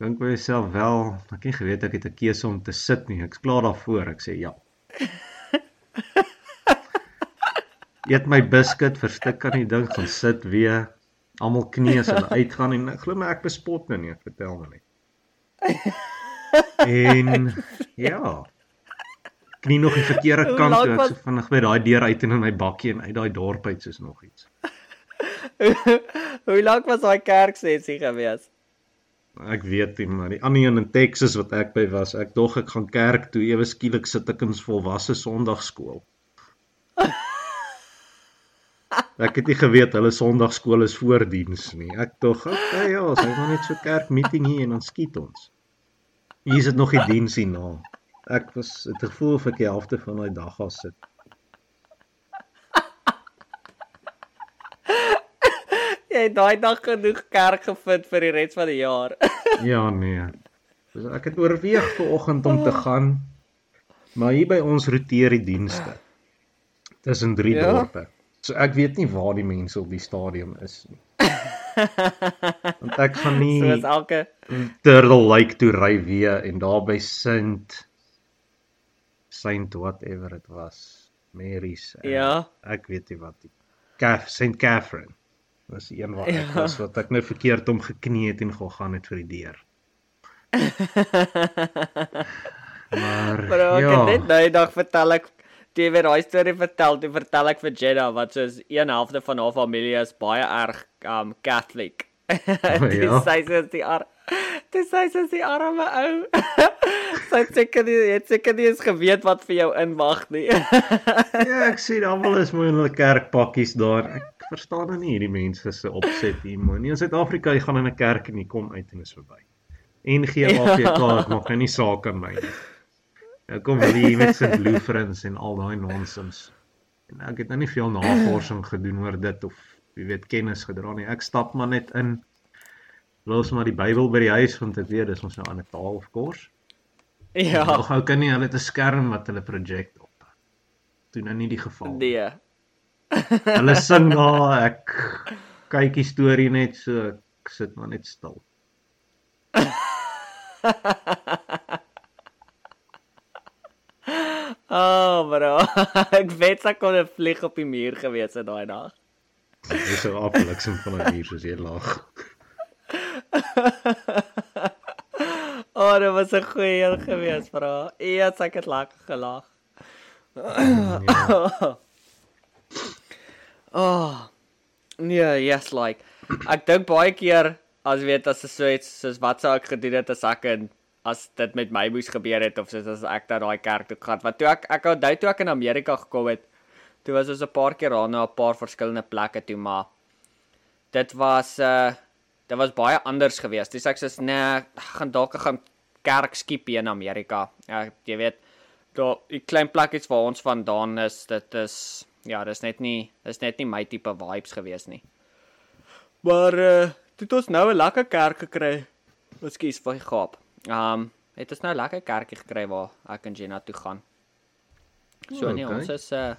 Dink by jouself wel, ek het nie geweet ek het 'n keuse om te sit nie. Ek's klaar daarvoor. Ek sê ja. Eet my biscuit, verstik aan die ding, gaan sit weer. Almal as hulle uitgaan en glo my ek bespot nou nie, ek vertel maar net. En ja. Knie nog die verkeerde kant toe. Ek so vinnig by daai deur uit en in my bakkie en uit daai dorp uit soos nog iets. Hoe lank was daai kerksessie gewees? Ek weet nie, maar die ander een in Texas wat ek by was, ek dog ek gaan kerk toe, ewe skielik sit ek in volwasse Sondagskool. Ek het nie geweet hulle Sondagskool is voordiens nie. Ek dog, okay, ja, ons het maar net so kerk meeting hier en dan skiet ons. Hier is dit nog die diens hierna. Ek was het gevoel of ek die helfte van daai dag gaan sit. Jy het daai dag genoeg kerk gevind vir die res van die jaar. Ja nee. Dus ek het oorweeg ver oggend om te gaan. Maar hier by ons roteer die dienste. Tussen drie Ja? dorpe. So ek weet nie waar die mense op die stadium is nie. Want ek gaan nie Soos elke Turtle Lake toe ry weer en daar by Saint Saint whatever dit was. Mary's. Uh, Ja. Ek weet nie wat die Caf St Catherine. Dis die een waar ek Ja. was wat ek nou verkeerd om geknie het en gegaan het vir die deur. Maar Maar ek ja, het net nou dag vertel ek toe jy weer daai storie vertel, toe vertel ek vir Jenna wat soos een helfte van haar familie is baie erg um Catholic. Dis ja. sy sê die ar Dis sy sê die arme ou. sy het seker nie het seker nie eens geweet wat vir jou inwag nie. ja, ek sien almal is mooi in hulle kerkpakkies daar. Ek verstaan nou nie hierdie mense se opset hier mooi. Nie in Suid-Afrika jy gaan in 'n kerk en jy kom uit en is verby. En GAPK Ja. ek maak nou nie saak aan my nie. Ek kom hier met St. Lutherans en al daai nonsens. En ek het nou nie veel navorsing gedoen oor dit of jy weet kennis gedra nie. Ek stap maar net in. Los maar die Bybel by die huis want ek weet dis ons nou aan 'n taal of course. Ja. Nog ou kan nie hulle 'n skerm wat hulle projek op. Toe nou nie die geval. Nee. Hulle sing daar, ek kyk die storie net so, ek sit maar net stil. Oh, bro. ek weet sy kon 'n vlieg op die muur gewees het daai dag. Dis so afliksem van 'n muur soos jy lag. Oh, dit was 'n goeie een gewees, bro. Eers ek het lekker gelag. Ja. Oh. Nee, yes like. Ek dink baie keer as weet as is so iets soos wat sou ek gedoen het as ek in as dit met my moes gebeur het of soos as ek na daai kerk toe gaan. Want toe ek ek onthou toe ek in Amerika gekom het, toe was ons 'n paar keer daar na 'n paar verskillende plekke toe, maar dit was uh dit was baie anders geweest. Dis ek sê nee, gaan dalk gaan kerk skiep in Amerika. Ja, jy weet, daar die klein plekkies waar ons vandaan is, dit is ja, dis net nie dis net nie my tipe vibes gewees nie. Maar uh toe het ons nou 'n lekker kerk gekry. Ekskuus vir die gaap. Um het ons nou 'n lekker kerkie gekry waar ek en Jenna toe gaan. So O, nee, okay. ons is uh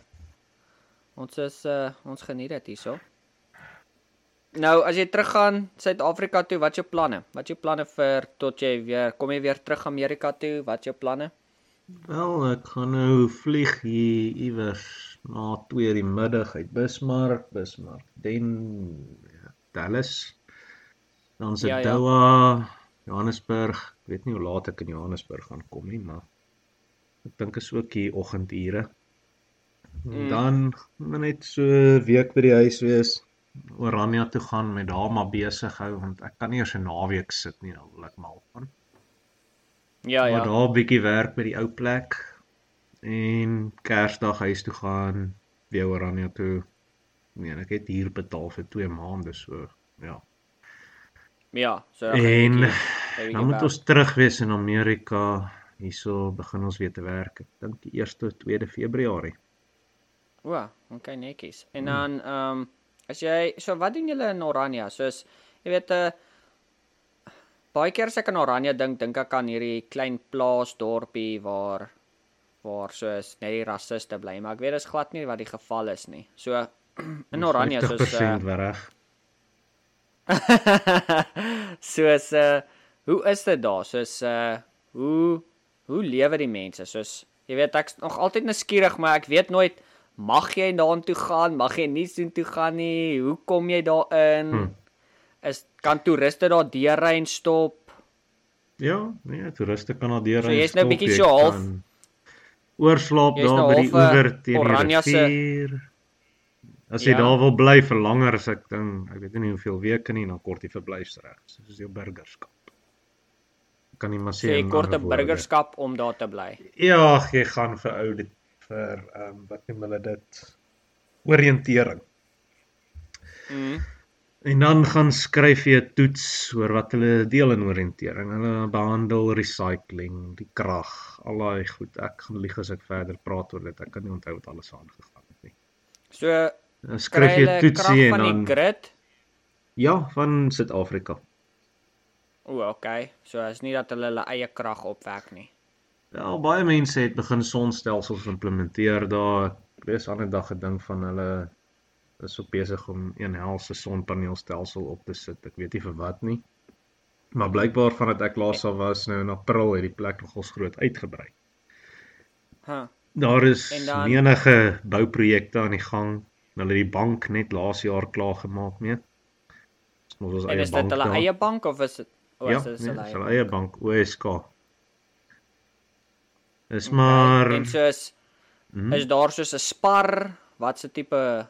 ons is uh ons geniet dit hierso. Nou as jy teruggaan Suid-Afrika toe, wat is jou planne? Wat is jou planne vir tot jy weer kom jy weer terug Amerika toe? Wat is jou planne? Wel, ek gaan nou vlieg hier iewers na 2 die middag uit Bismarck, Bismarck, dan ja, Dallas. Dan se Ja, ja. Doha, Johannesburg. Ek weet nie hoe laat ek in Johannesburg gaan kom nie, maar ek dink is ook hier oggendure. Mm. Dan net so 'n week by die huis wees. Oranje toe gaan met daar maar besig hou want ek kan nie eers 'n naweek sit nie, dan wil ek mal gaan. Ja, Maar ja. daar 'n bietjie werk by die ou plek en Kersdag huis toe gaan, weer Oranje toe. Nee, ek het hier betaal vir 2 maande so, ja. Ja, so En dan moet werk. ons terug wees in Amerika. Hierso begin ons weer te werk. Ek dink die 1ste 2de Februarie. O, okay netjies. En Hmm. dan ehm um, as jy so wat doen julle in Oranje? Soos jy weet 'n uh, baie keer as ek aan Oranje dink, dink ek aan hierdie klein plaasdorpie waar waar soos net die rassiste bly, maar ek weet dis glad nie wat die geval is nie. So in Oranje soos uh, 50% reg. soos uh hoe is dit daar? Soos uh hoe hoe lewe die mense? Soos jy weet ek's nog altyd nuuskierig, maar ek weet nooit mag jy daartoe gaan, mag jy nie sien toe gaan nie. Hoe kom jy daarin? Hm. Is kan toeriste daar deurry en stop? Ja, nee, toeriste kan al deur So jy's nou bietjie so half- oorslaap daar nou by die oewer teen die Oranje se- rivier. As jy Ja. daar wil bly vir langer as ek dink, ek weet nie hoeveel weke nie, dan kort die verblyfsreg. Soos jou burgerskap. Kan nie maar sê jy kort 'n woorde. burgerskap om daar te bly. Ja, jy gaan vir ou dit vir ehm um, wat noem hulle dit? Oriëntering. Mm. En dan gaan skryf jy 'n toets oor wat hulle deel in oriëntering. Hulle behandel recycling, die krag, al daai goed. Ek gaan lieg as ek verder praat oor dit. Ek kan nie onthou wat alles aangegaan het nie. So Dan kry skryf jy 'n toetsie krag en dan grid. ja, van Suid-Afrika. O, okay. So is nie dat hulle hulle eie krag opwek nie. Ja, baie mense het begin sonstelsels implementeer daar. Ek lees dag 'n ding van hulle is op besig om een helse sonpaneelstelsel op te sit. Ek weet nie vir wat nie. Maar blykbaar vandat ek laas al was nou in April het die plek nogals groot uitgebrei. Huh. Daar is dan- menige bouprojekte aan die gang. Hulle het die bank net laas jaar klaar gemaak mee. Ons En eie is dit bank. hulle daar. eie bank of is dit o, Ja, is dit nee, hulle eie? eie bank OSK. Is Okay, maar En soos Mhm. is daar soos 'n spar, wat se tipe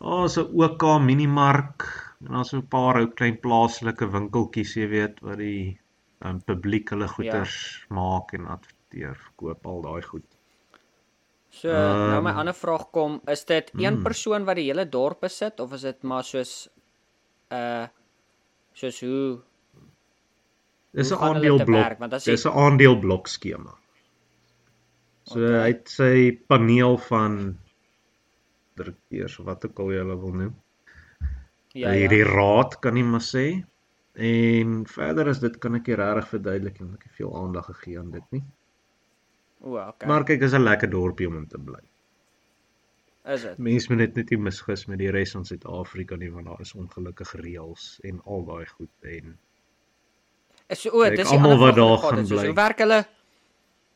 Oh, so OK Minimark en dan so 'n paar ou klein plaaslike winkeltjies, jy weet, wat die um, publiek hulle goeders ja. maak en adverteer, verkoop al daai goed. So nou my Ehm, ander vraag kom, is dit een mm. persoon wat die hele dorp besit of is dit maar soos uh soos hoe Dis 'n jy- Dis 'n aandeleblok skema. So Okay. hy het sy paneel van direkteurs of wat ook al jy hulle wil noem. ja, hierdie ja. raad kan nie maar sê. En verder is dit kan ek nie regtig verduidelik en ek het veel aandag gegee aan dit nie. O, okay. Maar kyk, is 'n lekker dorpie om in te bly. is dit? Mense moet dit net nie misgis met die res van Suid-Afrika nie want daar is ongelukkige reëls en al daai goed en Is so o, dis almal wat daar gaan bly. Hoe werk hulle?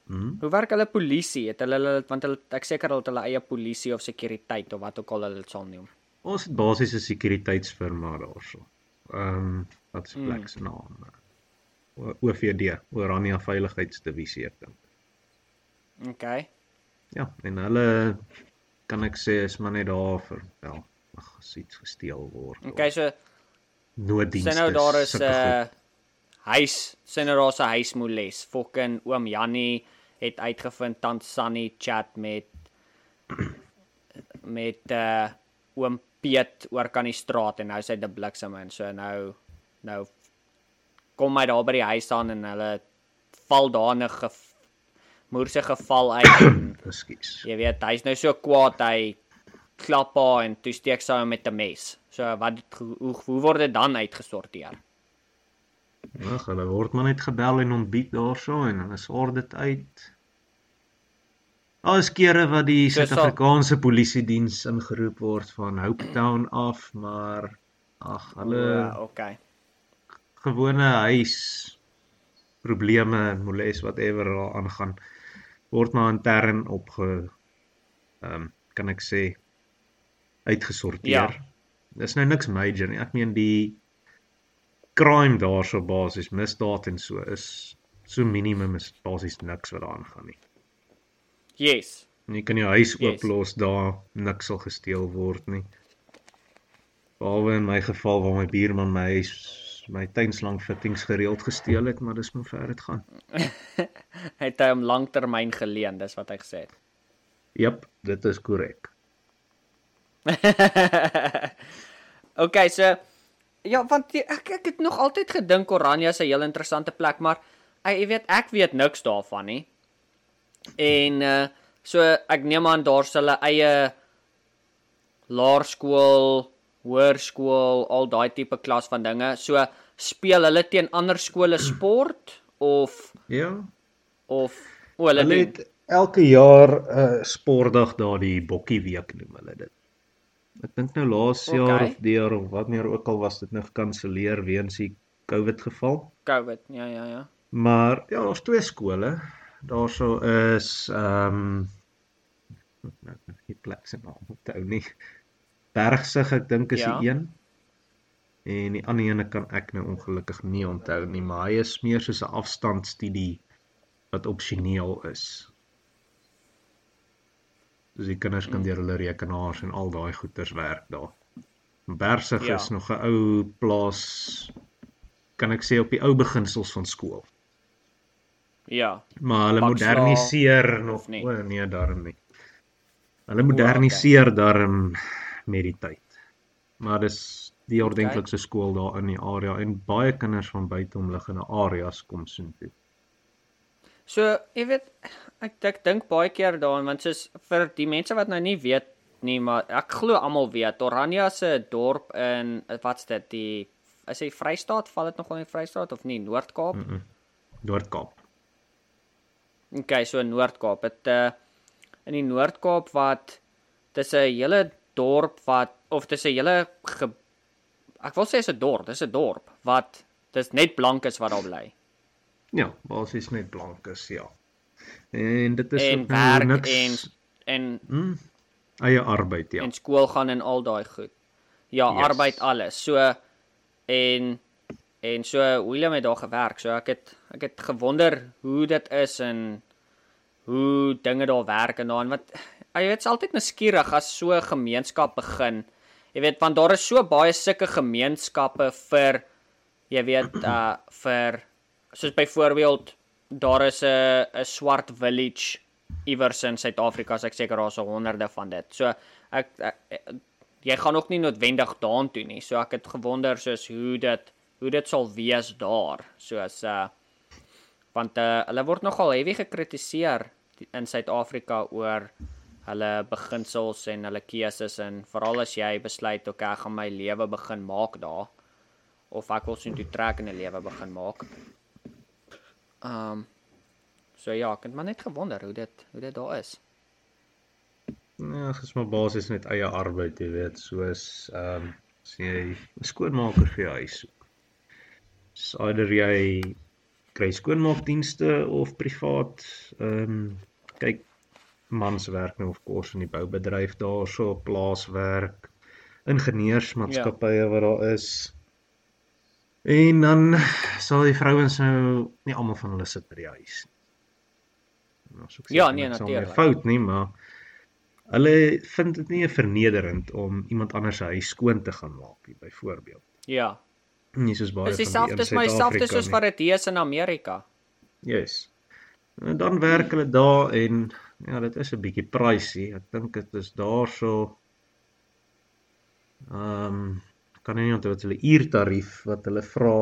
Hm, Hoe werk hulle polisie? Het hulle hulle want hulle ek seker hulle het hulle eie polisie of sekuriteit of wat ook al hulle dit sal noem. ons het basies 'n sekuriteitsfirma daarso. Ehm um, wat Mm. plek se naam? O- OVD, Orania Veiligheidsdivisie ek dink. Okay. Ja, en hulle kan ek sê is maar net daar vir wel ag as iets gesteel word. Okay, so nooddienste. sien nou daar is 'n uh, huis, sien nou daar's 'n huismoeles. Fucking oom Jannie het uitgevind tant Sunny chat met met uh oom Piet oor kan die straat en nou sê dit bliksem in. So nou nou kom hy daar by die huis aan en hulle val daar 'n ge moerse geval uit Ekskuus. jy weet hy's nou so kwaad hy klap haar en toe steek sy hom met 'n mes. So wat hoe hoe word dit dan uitgesorteer? Ja, hulle word maar net gebel en ontbied daarso en hulle sort dit uit. Daar is kere wat die sal- Suid-Afrikaanse polisie diens ingeroep word van Hope Town af, maar ag, hulle Ja, okay. gewone huis probleme, moles whatever daar aangaan word maar intern opge ehm um, kan ek sê uitgesorteer. Ja. Dis nou niks major nie. Ek meen die crime daarso basies misdaad en so is so minimum is basies niks wat daaraan gaan nie. Yes. En jy kan jou huis Yes. ooplos daar niks sal gesteel word nie. Behalwe in my geval waar my buurman my huis my tuinslang fittings gereeld gesteel het, maar dis hoe ver dit gaan. Het hy hom lanktermyn geleen, dis wat hy gesê het. Jep, dit is korrek. okay, so ja, want die, ek ek het nog altyd gedink Oranje is 'n heel interessante plek, maar ek jy weet ek weet niks daarvan nie. En uh so ek neem aan daar s hulle eie laerskool, hoërskool, al daai tipe klas van dinge. So speel hulle teen ander skole sport of Ja. of o hulle Hulle het elke jaar 'n uh, sportdag daar die Bokkie week noem hulle dit. Ek dink nou laas jaar Okay. of die jaar of wat meer ook al was dit nou gekanselleer weens die COVID geval. COVID. Ja, ja, ja. Maar ja, daar's twee skole. Daarso is ehm um, nou die plek se naam onthou nie. Bergsig ek dink is Ja. die een. En die ander ene kan ek nou ongelukkig nie onthou nie, maar hy is meer soos 'n afstandstudie wat opsioneel is. Dus die kinders kan Mm. deur hulle rekenaars en al daai goeters werk daar. Bergsig Ja. is nog 'n ou plaas kan ek sê op die ou beginsels van skool. Ja. Maar hulle Bakslae moderniseer nog of nie? o nee, daarom nie. Hulle moderniseer daarom met die tyd. Maar dis die ordentlikste skool daar in die area en baie kinders van buite omliggende areas kom soontoe. So, jy weet, ek ek dink baie keer daaraan want soos vir die mense wat nou nie weet nie, maar ek glo almal weet Oranje se dorp in wat's dit die is hy Vrystaat? Val dit nog onder die Vrystaat of nie? Noord-Kaap? Mm -mm. Noord-Kaap. Okay, so Noord-Kaap. Dit uh in die Noord-Kaap wat dis 'n hele dorp wat of dis 'n hele ge, ek wil sê is 'n dorp, dis 'n dorp wat dis net blankes wat daar bly. Ja, basies net blankes, ja. En dit is en ook nou werk niks en en hmm, eie arbeid ja. en skool gaan en al daai goed. Ja, yes. arbeid alles. So en en so William het daar gewerk. So ek het ek het gewonder hoe dit is en hoe dinge daar werk en dan wat jy weet, is altyd nuuskierig as so 'n gemeenskap begin. Jy weet, want daar is so baie sulke gemeenskappe vir jy weet uh vir soos byvoorbeeld daar is 'n 'n swart village iewers in Suid-Afrika, as ek seker daar's so honderde van dit. So ek, ek, jy gaan ook nie noodwendig daartoe nie. So ek het gewonder soos hoe dit hoe dit sal wees daar. Soos uh want uh, hulle word nogal heavy gekritiseer in Suid-Afrika oor hulle beginsels en hulle keuses en veral as jy besluit ok ek gaan my lewe begin maak daar of ek wil soontoe trek in 'n lewe begin maak. Um so ja, ek het maar net gewonder hoe dit hoe dit daar is. Ja, dis maar basies net eie arbeid, jy weet, soos ehm um, as jy 'n skoonmaker vir jou huis soek. Either jy kry skoonmaakdienste of privaat ehm um, kyk mans werk nou of kos in die boubedryf daarso, plaaswerk, ingenieursmaatskappye ja. wat daar is. En dan sal die vrouens nou nie almal van hulle sit by die huis nie. Nou, so ek sê, Ja, nee, natuurlijk. Fout nie, maar hulle vind dit nie vernederend om iemand anders se huis skoon te gaan maak nie, byvoorbeeld. Ja. Nie soos baie Dis van die dieselfde in is my selfde Suid-Afrika soos wat dit is in Amerika. Yes. En dan werk hulle daar en ja, dit is 'n bietjie pricey. Ek dink dit is daarso ehm um, kan nie onthou wat hulle uurtarief wat hulle vra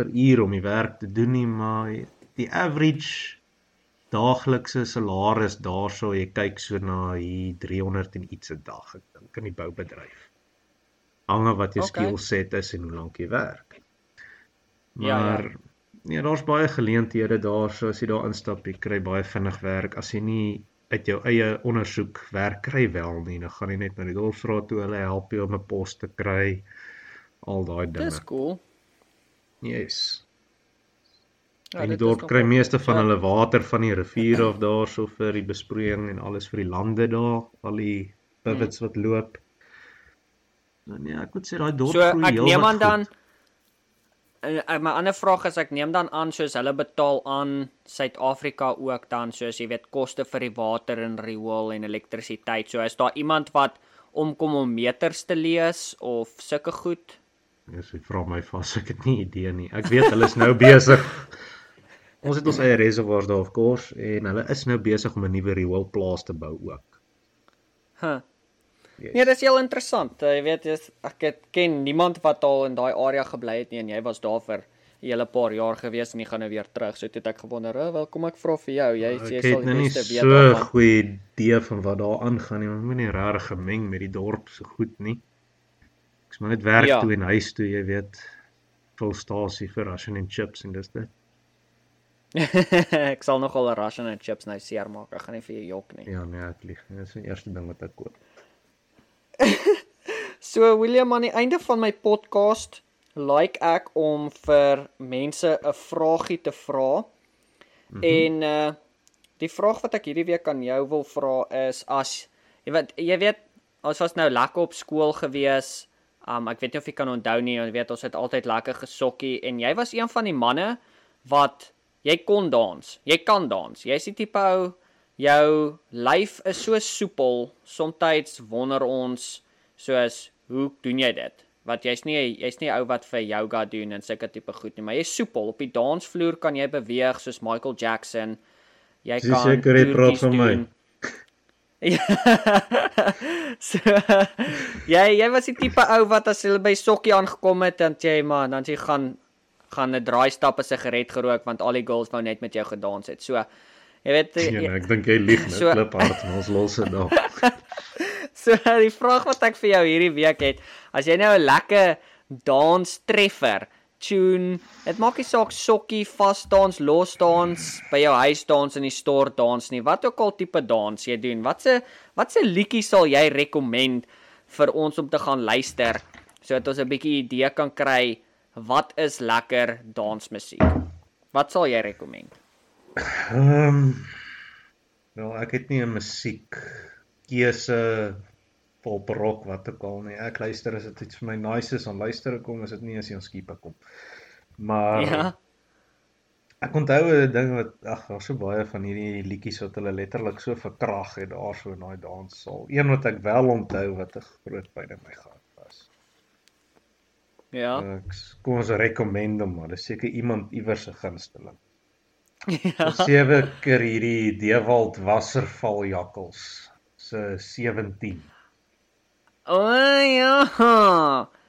per uur om die werk te doen nie, maar die average daaglikse salaris daarso, jy kyk so na hier 300 en iets 'n dag, ek dink in die boubedryf. Hang af wat jou Okay. skill set is en hoe lank jy werk. Ja, ja. Maar ja, ja daar's baie geleenthede daar, so as jy daar instap, jy kry baie vinnig werk. As jy nie uit jou eie ondersoek werk kry wel nie, dan gaan jy net na die dorpsraad toe, hulle help jou om 'n pos te kry. Al daai dinge. Dis cool. Yes. Ja, en die dorp kry meeste van So- hulle water van die rivier af daarso vir die besproeiing en alles vir die lande daar, al die pivots wat loop. Dan ja, ek moet sê daai dorp So groei ek heel neem wat aan dan goed. en en my ander vraag is ek neem dan aan soos hulle betaal aan Suid-Afrika ook dan soos jy weet koste vir die water en riool en elektrisiteit. So is daar iemand wat omkom om meters te lees of sulke goed? Yes, ek vra my vas, ek het nie idee nie. Ek weet hulle is nou besig. Ons het ons eie reservoirs daar of course en hulle is nou besig om 'n nuwe rioolplaas te bou ook. Huh. Yes. Nee, dis heel interessant. Uh, Jy weet jy's ek het, ken niemand wat al in daai area gebly het nie en jy was daar vir 'n hele paar jaar gewees en jy gaan nou weer terug. So toe het ek gewonder, "Oh, wel kom ek vra vir jou. Jy jy ek sal het die nou nie beste weet so 'n daarvan." goeie idee van wat daar aangaan nie. Ons moet nie regtig gemeng met die dorp so goed nie. Ek's maar net werk Ja. toe en huis toe, jy weet. Volstasie vir ration en chips en dis dit. ek sal nogal 'n ration en chips nou seermaak. Ek gaan nie vir jou jok nie. Ja, nee, ek lieg. Dis die eerste ding wat ek koop. So William aan die einde van my podcast like ek om vir mense 'n vragie te vra. Mm -hmm. En uh die vraag wat ek hierdie week aan jou wil vra is as jy weet jy weet ons was nou lekker op skool gewees. Um ek weet nie of jy kan onthou nie, jy weet ons het altyd lekker gesokkie en jy was een van die manne wat jy kon dans. Jy kan dans. Jy's die tipe ou jou lyf is so soepel. Somstyds wonder ons soos hoe doen jy dit? Wat jy's nie jy's nie 'n ou wat vir yoga doen en sulke tipe goed nie, maar jy's soepel. Op die dansvloer kan jy beweeg soos Michael Jackson. Jy Dis kan seker jy praat toertjies van my. doen. Ja. so, jy jy was die tipe ou wat as hulle by sokkie aangekom het dan jy man dan jy gaan gaan 'n draai stap 'n sigaret gerook want al die girls wou net met jou gedans het. So jy weet Ja, jy, ek dink jy lieg net So- klip hard en ons los dit daar. So die vraag wat ek vir jou hierdie week het, as jy nou 'n lekker dans treffer tune, dit maak nie saak sokkie, vas dans, los dans, by jou huis dans in die stort dans nie. Wat ook al tipe dans jy doen. Watse watse liedjie sal jy rekomend vir ons om te gaan luister sodat ons 'n bietjie idee kan kry wat is lekker dansmusiek? Wat sal jy rekomend? Ehm um, Wel, ek het nie 'n musiek keuse pop rock wat ook al nie. Ek luister as dit iets vir my nice is, dan luister ek hom, as dit nie is, dan skiep ek hom. Maar Ja. ek onthou 'n ding wat ag, daar's so baie van hierdie liedjies wat hulle letterlik so verkrag het daarso in daai danssaal. Een wat ek wel onthou wat 'n groot pyn in my gehad was. Ja. Ek s- kom ons recommend hom, maar dis seker iemand iewers se gunsteling. Ja. Sewe keer hierdie Dewald Wasserval jakkels se 17. O ja.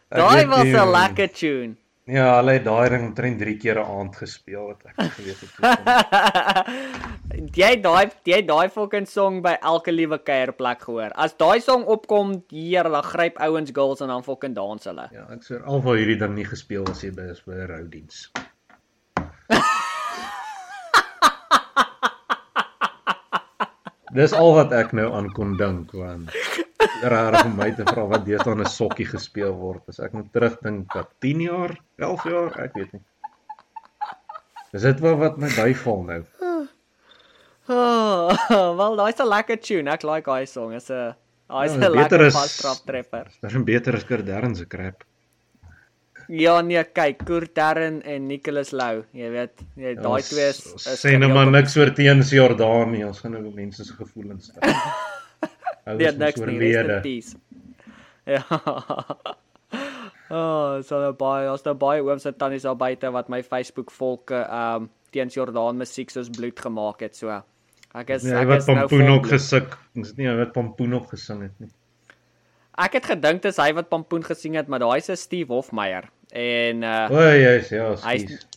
Ek Daai was 'n lekker tune. Ja, hulle het daai ding omtrent 3 keer 'n aand gespeel wat ek geweet het jy daai jy daai fucking song by elke liewe kuierplek gehoor. As daai song opkom hier, dan gryp ouens girls en dan fucking dans hulle. Ja, ek sê alwaar hierdie ding nie gespeel was hier by is by 'n roudiens. Dis al wat ek nou aan kon dink want rarig om my te vra wat deesdae 'n sokkie gespeel word. As ek moet terugdink dat 10 jaar, 11 jaar, ek weet nie. Dis dit wel wat my byval nou. Oh, wel daai's 'n lekker tune. Ek like daai song. Is 'n daai's Ja, 'n lekker vastrap treffer. Dis 'n beter as Kardern se krap. Ja nee, kyk, Kurt Darren en Nicholas Lou, jy weet, jy Ja, daai twee is, is sê nou maar niks oor teens Jordanië, ons gaan nou mense se gevoelens stel. Ouers Nee, niks nie, oorlede. in peace. Ja. Oh, so nou baie, as nou baie ooms en tannies daar buite wat my Facebook volke um teens Jordaan musiek soos bloed gemaak het, so ek is Nee, ek is nou pompoen bloed. gesik. Dis nie wat pompoen ook gesing het nie. Ek het gedink dis hy wat pompoen gesing het, maar daai's 'n Steve Hofmeyer en uh O, jy's ja, hy's skus.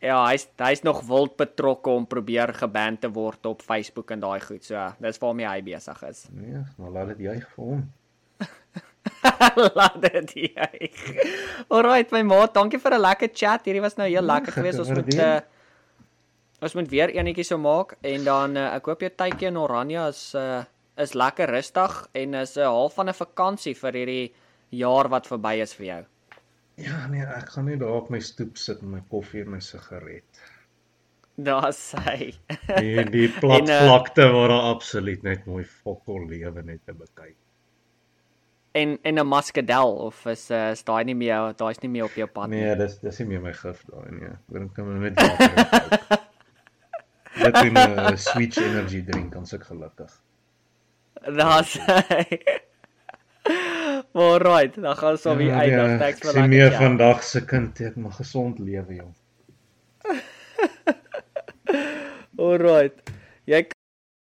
Ja, hy's hy's nog wild betrokke om probeer geban te word op Facebook en daai goed. So dis waarmee hy besig is. Nee, maar laat dit juig vir hom. Laat dit jy. Alrite my maat, dankie vir 'n lekker chat. Hierdie was nou heel Ja, lekker geweest. Ons moet uh, ons moet weer enetjie so maak en dan uh, ek hoop jou tydjie in Oranje is uh, is lekker rustig en is 'n uh, half van 'n vakansie vir hierdie jaar wat verby is vir jou. Ja, nee, ek gaan net daar op my stoep sit met my koffie en my sigaret. Daar's hy. Die die plat En, eh, vlakte waar daar absoluut net mooi fokol lewe net te bekyk. en en 'n muscadel of is uh, is daai nie meer daai's nie meer op jou pad nie. Nee, dis dis nie meer my gif daai nie. Kan maar net water. Dit 'n switch energy drink, ons ek gelukkig. Daar's hy. Alright, dan gaan ons eindig. ja, Thanks ek sien lekker meer chat. vandag se kind, ek mag gesond lewe, jong. Alright. Jy